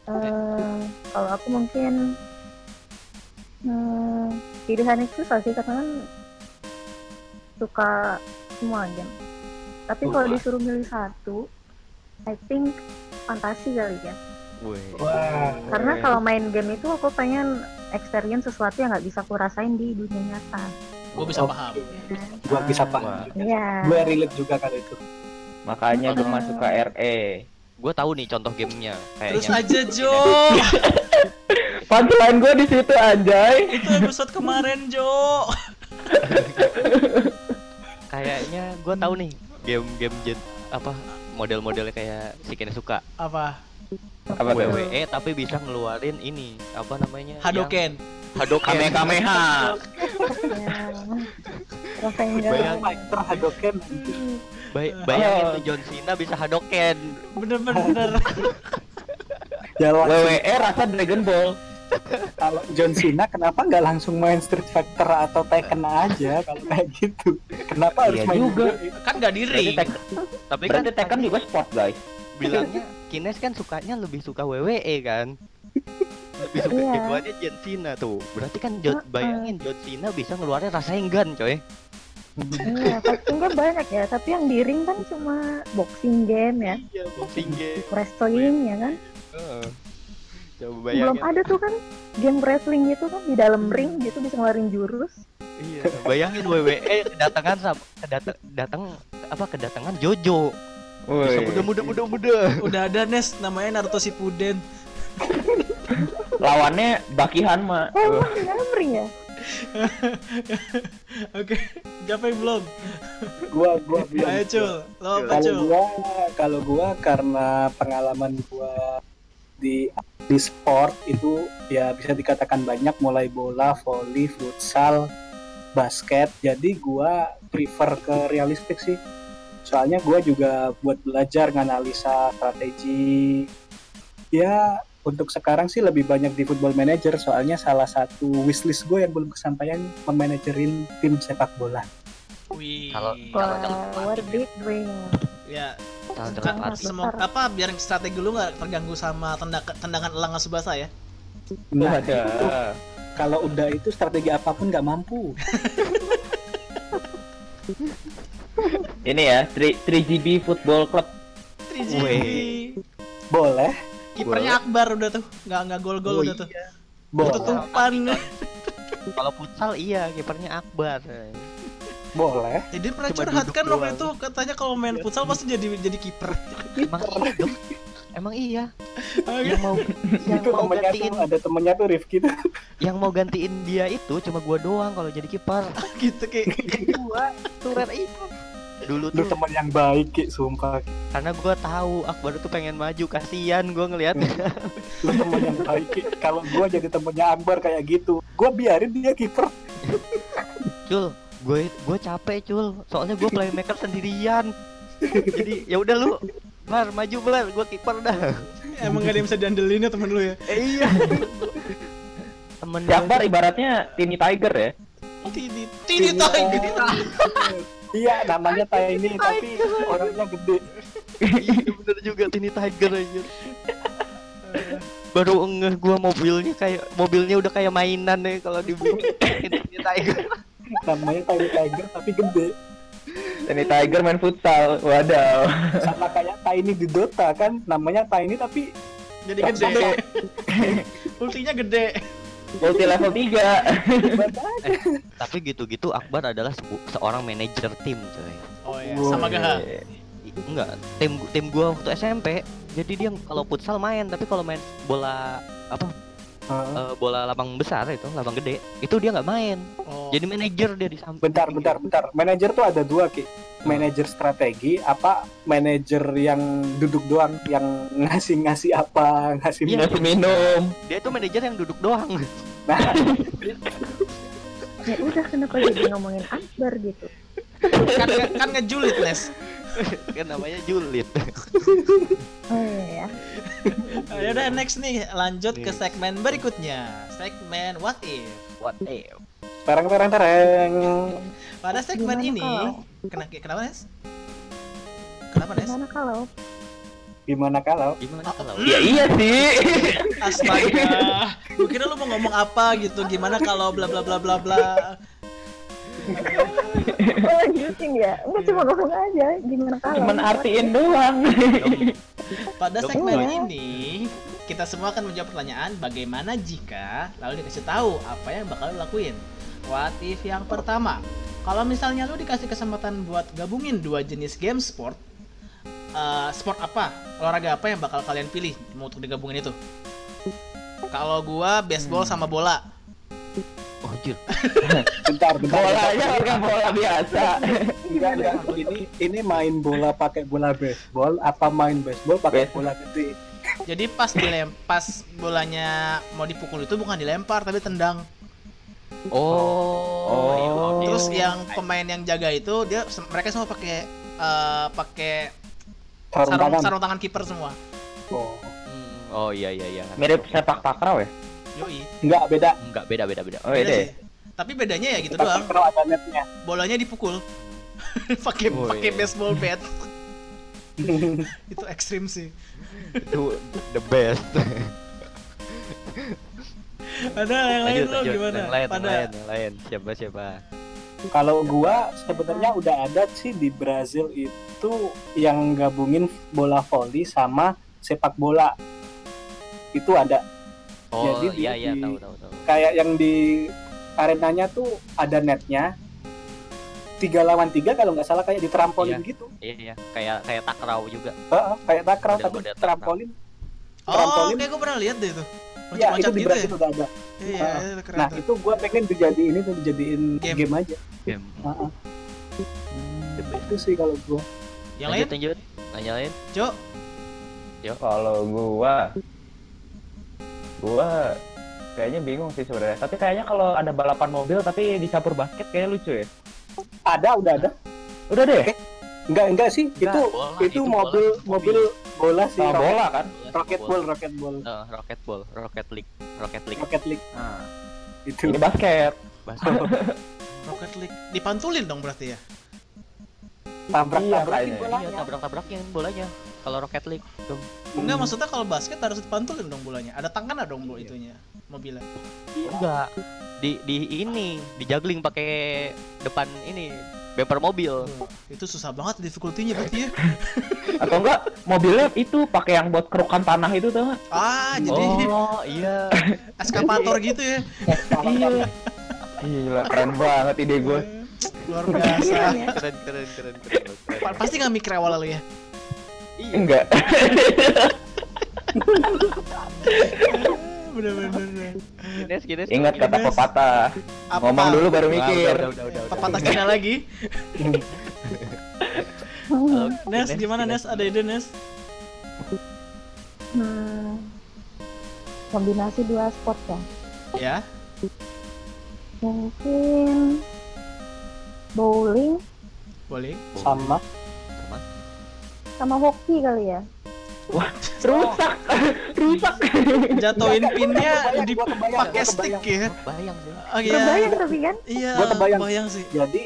Eh, kalau aku mungkin hmm, pilihan itu susah sih karena kan suka semua game. Tapi kalau disuruh milih satu, I think fantasi kali ya. Wah, Karena kalau main game itu aku pengen experience sesuatu yang nggak bisa aku rasain di dunia nyata. Gua bisa Oh. paham. gua bisa Wah. paham. Iya. Gue relate juga kalau itu. Makanya gue masuk ke RE. Gue tahu nih contoh gamenya Terus kayaknya. aja Jo. Punchline gue di situ anjay. Itu episode kemarin Jo. Kayaknya gue tahu nih game-game apa model-modelnya kayak si Kines suka Apa? Apa tuh? WWE tapi bisa ngeluarin ini apa namanya? Hadoken. Yang- Hadoken. Kamehameha. Ya. Fighter Hadoken. Bay- bayangin Oh. tuh John Cena bisa Hadoken. Bener-bener. Jalan WWE rasa Dragon Ball. kalau John Cena kenapa nggak langsung main Street Fighter atau Tekken aja kalau kayak gitu? Kenapa harus Iya main juga. kan gak Berarti diri. Tapi kan Tekken juga sport guys. Bilangnya Kines kan sukanya lebih suka WWE kan. Lebih suka Iya. jagoannya John Cena tuh. Berarti kan John, Heeh. bayangin John Cena bisa ngeluarin Rasengan coy. Iya, game banyak ya, tapi yang di ring kan cuma boxing game ya, Iya, boxing game. wrestling ya kan. Heeh. Coba Belum bayangin. ada tuh kan game wrestling gitu kan di dalam ring gitu bisa ngeluarin jurus. Iya, bayangin WWE kedatangan sama kedatang datang apa kedatangan Jojo. Woi. muda muda muda muda. Udah ada Nes namanya Naruto Shippuden. Lawannya Baki Hanma. Nyamring ya? Oke, Gapai belum? Gua gua belum. Ayo Cul, lo apa Kalau Cul? gua kalau gua karena pengalaman gua di di sport itu ya bisa dikatakan banyak mulai bola, volley, futsal, basket. Jadi gua prefer ke realistik sih. Soalnya gua juga buat belajar nganalisa strategi. Ya untuk sekarang sih lebih banyak di Football Manager soalnya salah satu wishlist gue yang belum kesampaian memanajerin tim sepak bola. Wih. Kalau- big dream. ya Kalau kan semua apa biar strategi lu nggak terganggu sama tendak- tendangan elang Subasa ya? Nah, Ada. itu kalau udah itu strategi apa pun nggak mampu. Ini ya, 3, 3GB Football Club. 3G. Weh. Boleh, Kipernya Akbar udah tuh, nggak nggak gol-gol Oh, udah tuh. boleh, Tutupan. kalau futsal iya kipernya Akbar. boleh. Jadi pernah Cuma curhat kan waktu itu katanya kalau main futsal pasti jadi jadi kiper. Emang iya dong. Emang iya. Oh, Yang mau yang itu mau gantiin tuh ada temennya tuh Rifki tuh. yang mau gantiin dia itu cuma gua doang kalau jadi kiper. gitu kayak Gua turet itu. Dulu Lu tuh temen yang baik Ki, sumpah. karena gua tahu Akbar tuh pengen maju kasihan gua ngelihatnya. Lu temen yang baik Ki. Kalau gua jadi temennya Akbar kayak gitu, gua biarin dia kiper. Cul, gue gue capek cul. Soalnya gue playmaker sendirian. Jadi ya udah lu Bar, maju Bar, gue kiper dah. emang gak ada yang bisa diandelin ya temen lu ya. Eh, iya. Temen Akbar ibaratnya Tini Tiger ya. Tini Tini Tiger. Iya, namanya Tiny tapi orangnya gede. iya bener juga Tini Tiger aja. Baru ngeh gua mobilnya kayak mobilnya udah kayak mainan nih kalau dibikin Tini Tiger. Namanya Tiny Tiger tapi gede. Tini Tiger main futsal. Wadaw. Sama kayak Tiny di Dota kan, namanya Tiny tapi Jadi gede. Ultinya gede. Multi level 3. Tapi gitu-gitu Akbar adalah seorang manajer tim, coy. Oh iya, sama Gaha. I- Enggak, tim tim gua waktu SMP. Jadi dia kalau futsal main, tapi kalau main bola apa uh, bola lapang besar itu, lapang gede, itu dia nggak main. Oh. Jadi manajer dia di samping. bentar bentar bentar. Manajer tuh ada dua Ki. Manajer strategi apa manajer yang duduk doang yang ngasih-ngasih apa, ngasih Iya. Ngasih minum. Dia itu manajer yang duduk doang. Nah, Ya udah kenapa jadi ngomongin Akbar gitu? kan kan ngejulit Les. kan namanya julid. Oh iya ya. Oh, ya udah next nih lanjut ke segmen berikutnya. Segmen What If. What if? tereng tereng tereng. Pada segmen Gimana ini kalau? kena kenapa Nes? Kenapa Nes? Gimana kalau Gimana kalau Gimana kalau? Ya iya sih. Astaga. Gue kira lu mau ngomong apa gitu. Gimana kalau bla bla bla bla bla. Oh lanjutin ya? Enggak cuma ngomong aja Gimana kalau Cuman artiin doang. Pada segmen ini kita semua akan menjawab pertanyaan bagaimana jika lalu dikasih tahu apa yang bakal lu lakuin. What if yang pertama, kalau misalnya lu dikasih kesempatan buat gabungin dua jenis game sport, eh, sport apa, olahraga apa yang bakal kalian pilih mau untuk digabungin itu? Kalau gua baseball sama bola. Oh, jir. bentar bentar. Bolanya kan bola biasa. Enggak, enggak. Ini ini main bola pakai bola baseball apa main baseball pakai bola gede? Jadi pas dilem pas bolanya mau dipukul itu bukan dilempar tapi tendang. Oh. Oh. oke. Terus yang pemain yang jaga itu dia mereka semua pakai eh, pakai Sarung sarung tangan. sarung tangan kiper semua. Oh. Hmm, Oh iya iya iya. Mirip sepak takraw ya? Yoi. Enggak beda. Enggak beda beda beda. Oh Beda iya. sih. Tapi bedanya ya gitu Kita doang. takraw ada netnya. Bolanya dipukul. pakai Oh, pakai iya. baseball bat. itu ekstrim sih. Itu the best. Ada yang lain lo gimana? Yang lain, yang Pada lain, yang lain. Siapa siapa? Kalau gua sebenarnya udah ada sih di Brazil itu yang gabungin bola voli sama sepak bola. Itu ada Oh Jadi iya dia iya di- tahu tahu tahu. kayak yang di arenanya tuh ada netnya tiga lawan tiga kalau nggak salah kayak di trampolin Iya. gitu Iya, iya. Kayak kayak takraw juga. Heeh, kayak takraw tapi takraw. trampolin Oh, Trampolin. kayak gue pernah lihat deh itu. ya Loncat-loncat itu di gitu ya. Brazil udah ada Iya, itu keren nah tuh. itu gua pengen dijadiin itu dijadiin Game. game, aja Game. Heeh, The best. itu sih kalau gua Yang lain, lanjut, lanjut. Nanya lain. Cok. Kalau gua gua kayaknya bingung sih sebenarnya. Tapi kayaknya kalau ada balapan mobil tapi dicampur basket kayak lucu ya. ada udah ada Udah deh. enggak enggak sih Enggak, itu bola, itu itu bola, mobil mobil. mobil bola sih rocket, bola kan. rocket ball rocket ball Eh, rocket ball, rocket league, rocket league. rocket league Nah, itu ini basket. Basket. Rocket League dipantulin dong berarti ya. tabrak Iya, kayaknya. Iya, bolanya tabrak-tabrakin bolanya. Kalau rocket league, Dong. Enggak maksudnya kalau basket harus dipantulin dong bolanya. Ada tangan dong bu itunya mobilnya. enggak. Di di ini, di juggling pakai depan ini bumper mobil. Oh, itu susah banget difficulty-nya berarti ya. Atau enggak mobilnya itu pakai yang buat kerukan tanah itu tuh. Ah, jadi Oh, iya. eskapator gitu ya. Iya. Gila, keren banget ide gue. Luar biasa. Keren keren keren keren. keren. Pa- Pasti nggak mikir awal lalu ya. Iya. Enggak. Bener-bener. Ingat kata pepatah. Apa? Ngomong dulu baru mikir. udah, udah, udah, udah. Pepatah Cina lagi. Halo, Nes, gimana. Nes? Ada ide Nes? Hmm, kombinasi dua sport ya. Ya. Mungkin bowling Boleh. sama sama hoki kali ya. Rusak. Rusak. Jatuhin pinnya Kebayang, di gua kebayang, pakai gua stick kebayang. ya. Bayang sih. Oh iya. Kebayang tapi kan? Iya, Gua kebayang. bayang sih. jadi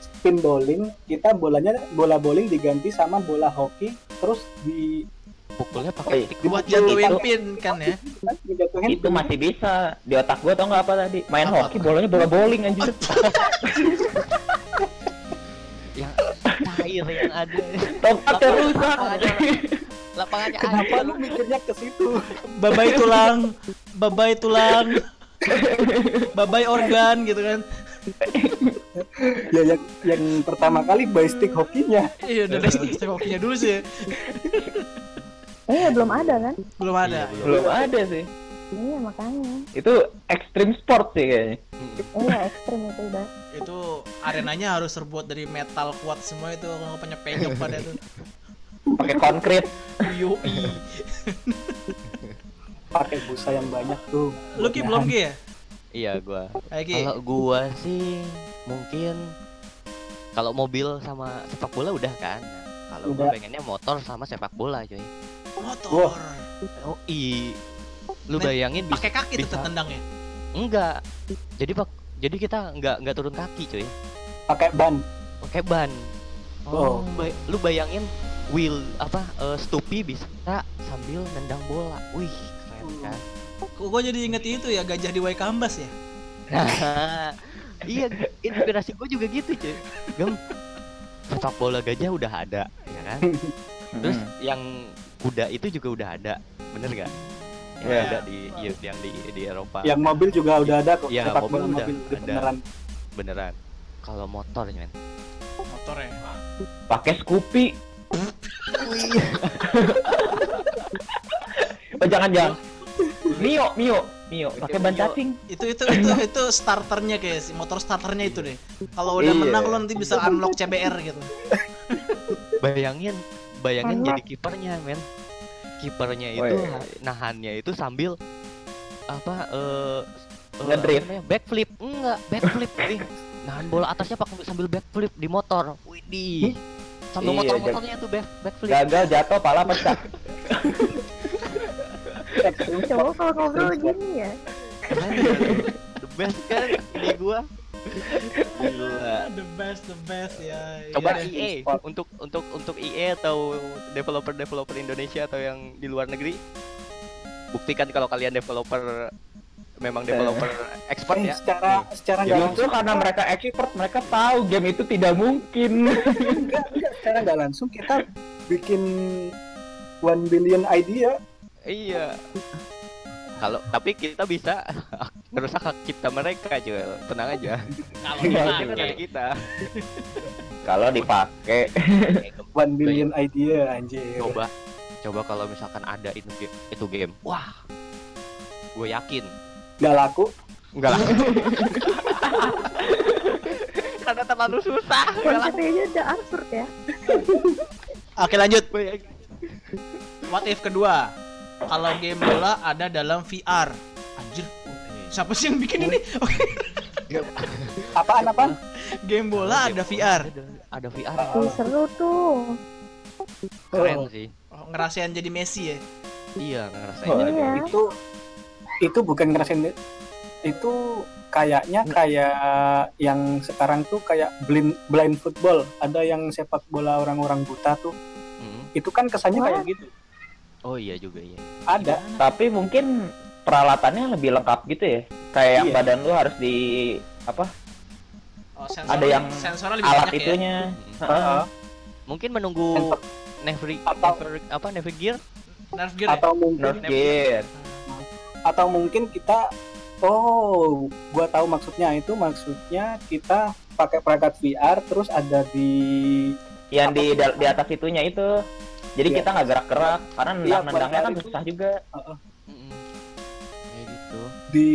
spin bowling kita bolanya bola bowling diganti sama bola hoki terus di Pukulnya pakai stick. Buat jatuhin pin kan ya. itu masih bisa di otak gua tau nggak apa tadi main Apa? hoki bolanya bola bowling anjir cair yang ada. tongkatnya rusak Lapangannya, kenapa lu mikirnya ke situ Babai tulang, babai tulang, babai organ gitu kan. ya yang yang pertama kali by stick hokinya Iya udah deh stick hokinya dulu sih. Eh belum ada kan? Belum ada. Iya, belum ada sih Iya makanya. itu ekstrim sport sih kayaknya Iya ekstrim itu udah. Itu arenanya harus terbuat dari metal kuat semua itu kalau nggak punya penyok pada tuh. pakai konkret Yoi. pakai busa yang banyak tuh Lu Ki belum Ki ya? Iya gua. Kalau gua sih mungkin kalau mobil sama sepak bola udah kan. Kalau gua pengennya motor sama sepak bola coy. Motor. Oh i. Lu Men, bayangin bisa Pakai kaki tuh bisa. tendangnya. enggak. Jadi pak jadi kita nggak nggak turun kaki coy. pakai ban Pakai ban. Oh. Bay- lu bayangin wheel apa eh, Stupi bisa sambil nendang bola. Wih, keren kan. Kok gua jadi inget itu ya gajah di Waikambas ya? Nah, iya inspirasi gue juga gitu cuy gem sepak bola gajah udah ada ya kan terus Hmm. yang kuda itu juga udah ada bener gak yang Iya. ada di iya, yang di di Eropa yang mobil juga udah ada kok Iya, sepak mobil bola udah mobil ada. beneran beneran kalau motor men Motor ya. pakai Scoopy oh jangan jangan Mio Mio Mio pakai ban cacing Itu itu itu itu starternya kayak si motor starternya itu deh. Kalau udah Iya. menang lo nanti bisa unlock CBR gitu. bayangin bayangin Enak. jadi kipernya men kipernya Oh, itu iya. nahannya itu sambil apa eh eh, Ngedrift. namanya, backflip. Enggak backflip nih nahan bola atasnya pakai sambil backflip di motor. Widih. Sambil Iya, motor-motornya tuh back backflip. Gagal jatuh pala pecah. Cowok kalau ngobrol gini ya. The best kan ini gua Gila. the best the best ya. Coba Iya deh. EA untuk untuk untuk EA atau developer developer Indonesia atau yang di luar negeri buktikan kalau kalian developer memang developer expert eh, ya. secara secara nggak justru langsung karena mereka expert mereka tahu game itu tidak mungkin enggak, enggak, secara nggak langsung kita bikin one billion idea Iya. Kalau tapi kita bisa merusak hak cipta mereka juga. Tenang aja. Kalau Iya, kita dari kita. Kalau dipakai One billion idea anjir. Coba coba kalau misalkan ada itu game, itu game. Wah. Gue yakin Gak laku. enggak lah. Karena terlalu susah. konsepnya udah absurd ya Oke lanjut. What if kedua? Kalau game bola ada dalam VR. Anjir. Siapa sih yang bikin ini? Oke. Apaan apaan? Game bola ada VR. Ada VR. Ih, seru tuh Keren sih. Oh, ngerasain jadi Messi ya. Iya, ngerasain Oh, jadi iya Itu itu bukan ngerasain itu kayaknya kayak yang sekarang tuh kayak blind blind football. Ada yang sepak bola orang-orang buta tuh. Hmm. Itu kan kesannya kayak gitu. Oh iya juga iya. Ada. tapi mungkin peralatannya lebih lengkap gitu ya. Kayak yang Iya. badan lu harus di apa? Oh, Ada yang sensornya lebih Alat banyak ya. itunya. Hmm. Heeh. Mungkin menunggu Sensor. Never, Atau- never apa Never Gear? Nerf gear ya? Atau mungkin Nerf gear. atau mungkin kita oh gua tahu maksudnya itu maksudnya kita pakai perangkat VR terus ada di Yang di di atas itunya itu. Jadi Iya. kita nggak gerak-gerak karena Iya, nendang-nendangnya kan buat lari susah juga. Kayak gitu. di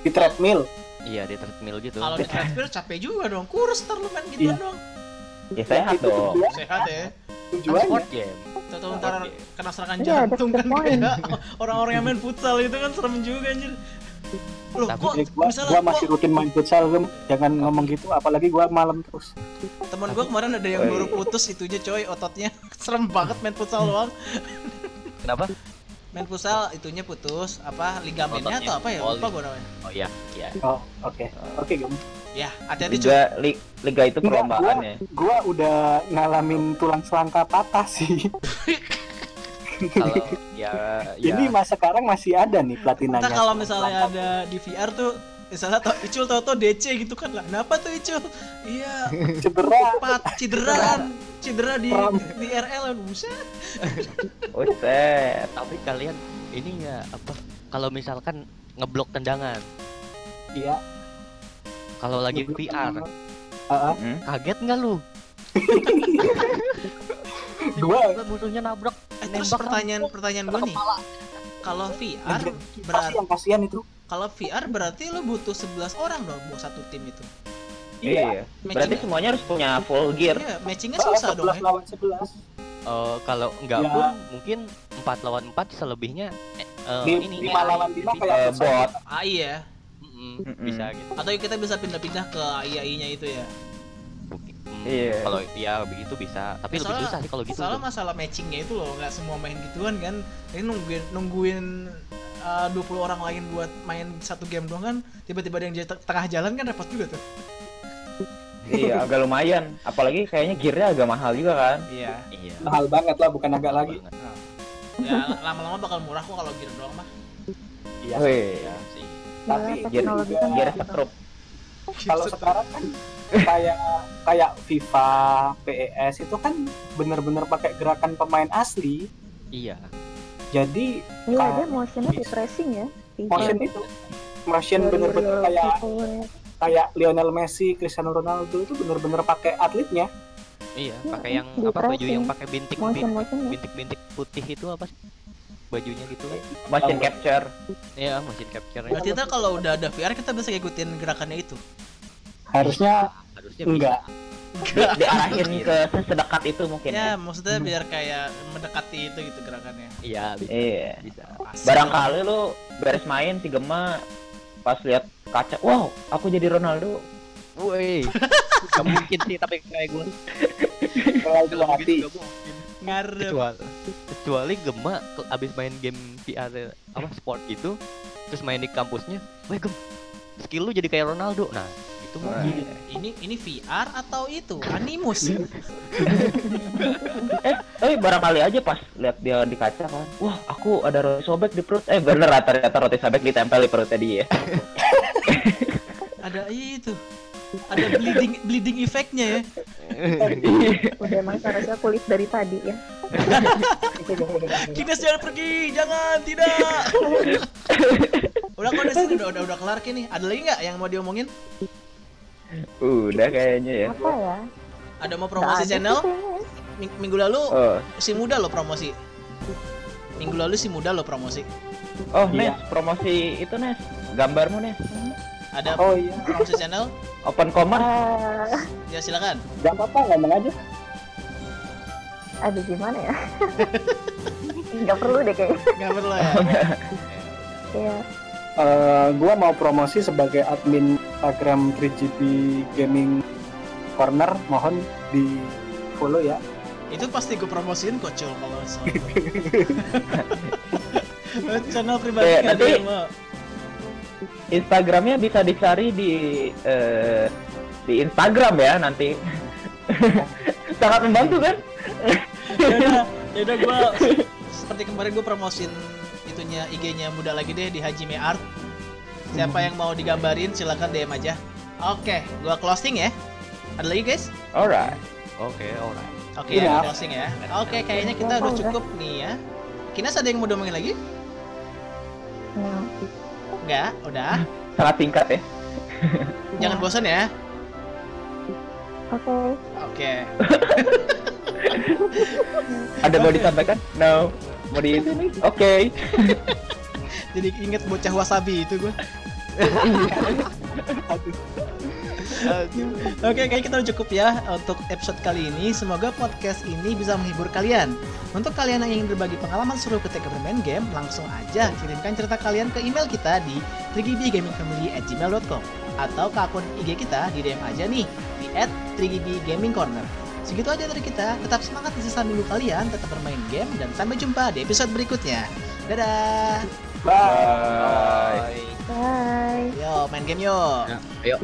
di treadmill Iya di treadmill gitu. Kalau di treadmill capek juga dong. Kurus ntar lu main gitu Iya. dong. Ya sehat itu dong. tujuan- Sehat ya. Kan tujuannya sport game. Tahu ntar kena serangan Iya, jantung that's kan kayak orang-orang yang main futsal itu kan serem juga anjir. Loh, Tapi kok Ya, gua, misalnya gua kok masih rutin main futsal jangan ngomong gitu apalagi gua malam terus teman gua kemarin ada yang baru putus itunya coy ototnya serem banget main futsal doang. Kenapa? Main futsal itunya putus apa ligamennya Ototnya. atau apa ya? Lupa gua namanya. Oh iya, iya. oh oke oke Gem. Ya, hati-hati coy. Liga, li- liga itu Enggak, perlombaan ya. gua udah ngalamin tulang selangka patah sih Kalau ya ya jadi mas sekarang masih ada nih Entah platinanya kalau misalnya ada di VR tuh misalnya to, Icul tau DC gitu kan lah. Kenapa tuh Icul? Iya, cedera pat cederaan cedera di Pram. di RL buset. Oh, tapi kalian ini ya apa? Kalau misalkan ngeblok tendangan, iya kalau lagi VR, Heeh. Hmm? kaget nggak lu? Gua Tiba-tiba musuhnya nabrak Eh, terus nembak pertanyaan pertanyaan gue nih. Kalau VR berarti kasihan kasihan itu kalau VR berarti lo butuh 11 orang dong buat satu tim itu. Iya. Berarti Matching- semuanya harus punya full gear. Iya, matchingnya susah dong 11 ya. lawan 11 Eh, kalau nggak Ya. pun mungkin 4 lawan 4 selebihnya eh, eh, Lim- ini lima AI, lawan lima kayak Eh, futsal. bot. AI ya. Mm-mm, Mm-mm. bisa gitu. Atau kita bisa pindah-pindah ke AI-nya itu ya. Mungkin- hmm, Iya. Kalau ya begitu bisa, tapi lebih Soalnya- susah sih kalau gitu. Soalnya masalah matchingnya itu loh, nggak semua main gituan kan. Ini nungguin nungguin uh, 20 orang lain buat main satu game doang kan. Tiba-tiba ada yang tengah jalan kan repot juga tuh. Iya, agak lumayan. Apalagi kayaknya gearnya agak mahal juga kan. Iya. Iya. mahal banget lah bukan agak lagi banget. Ya lama-lama bakal murah kok kalau gear doang mah. iya Wih, Iya sih. Tapi Gila, gear gear gitu. setrup. kalau sekarang kan kayak kayak FIFA, PES itu kan bener-bener pakai gerakan pemain asli. Iya. Jadi Iya, dia motionnya di tracing ya. motion itu motion bener-bener kayak kayak Lionel Messi, Cristiano Ronaldo itu bener-bener pakai atletnya. Iya, Iya, pakai yang di apa baju yang pakai bintik motion bintik motionnya. bintik-bintik putih itu apa sih? Bajunya gitu kan. Motion capture. Iya, motion capture. Berarti ntar kalau udah ada VR kita bisa ngikutin gerakannya itu. Harusnya Harusnya enggak. Di- diarahin ke sedekat itu mungkin. Ya, Ya. maksudnya biar kayak mendekati itu gitu gerakannya. Iya, bisa. Iya. Bisa. Barangkali lu beres main si Gema pas lihat kaca, wow, aku jadi Ronaldo. Woi. Gak mungkin sih tapi kayak gue. Kalau itu hati. ngarep. Kecuali kecuali Gema abis main game VR apa sport gitu terus main di kampusnya, weh Gem, skill lu jadi kayak Ronaldo. Nah, itu mungkin. Ini ini VR atau itu animus? Eh, tapi barangkali aja pas lihat dia di kaca kan, wah, aku ada roti sobek di perut. Eh, bener ah, ternyata roti sobek ditempel di perutnya dia. ada itu. Ada bleeding bleeding efeknya ya. Udah emang seharusnya kulit dari tadi ya. Kines jangan pergi, jangan, tidak. udah kok Des, udah udah udah kelar kini. Ada lagi nggak yang mau diomongin? Udah kayaknya ya. Apa ya? Ada mau promosi ada channel? Ming- Minggu lalu Oh, si muda lo promosi. Minggu lalu si muda lo promosi. oh Iya. Nes, promosi itu Nes. Gambarmu Nes. Ada Oh iya, promosi channel? Open commerce. Eh, Ya silakan. gak apa-apa ngomong aja. aduh gimana ya? Nggak perlu deh kayaknya. Nggak perlu ya. Iya. Eh, gua mau promosi sebagai admin Instagram 3GB Gaming Corner, mohon di follow ya. Itu pasti gue promosiin kok Cul kalau channel pribadi Eh, ada nanti-. Instagramnya bisa dicari di eh, di Instagram ya nanti. Sangat membantu kan? Yaudah, yaudah gue seperti kemarin gue promosin itunya IG-nya muda lagi deh di Hajime Art. Siapa yang mau digambarin silakan DM aja. Oke, gua closing ya. Ada lagi guys? Alright. Oke, alright. Oke, Iya. closing ya. Oke, kayaknya kita udah cukup nih ya. Kinas ada yang mau diomongin lagi? Enggak, udah. Sangat singkat ya. Jangan bosan ya. Oke. Oke. Ada mau disampaikan? No. Mau di? Oke. Jadi inget bocah wasabi itu gue. Oke, kayaknya kita udah cukup ya untuk episode kali ini. Semoga podcast ini bisa menghibur kalian. Untuk kalian yang ingin berbagi pengalaman seru ketika bermain game, langsung aja kirimkan cerita kalian ke email kita di trigibgamingfamily@gmail.com atau ke akun IG kita di DM aja nih di @trigibgamingcorner. Segitu aja dari kita. Tetap semangat di sisa minggu kalian, tetap bermain game dan sampai jumpa di episode berikutnya. Dadah. Bye. Bye. Bye. Yo, main game yo. Ayo.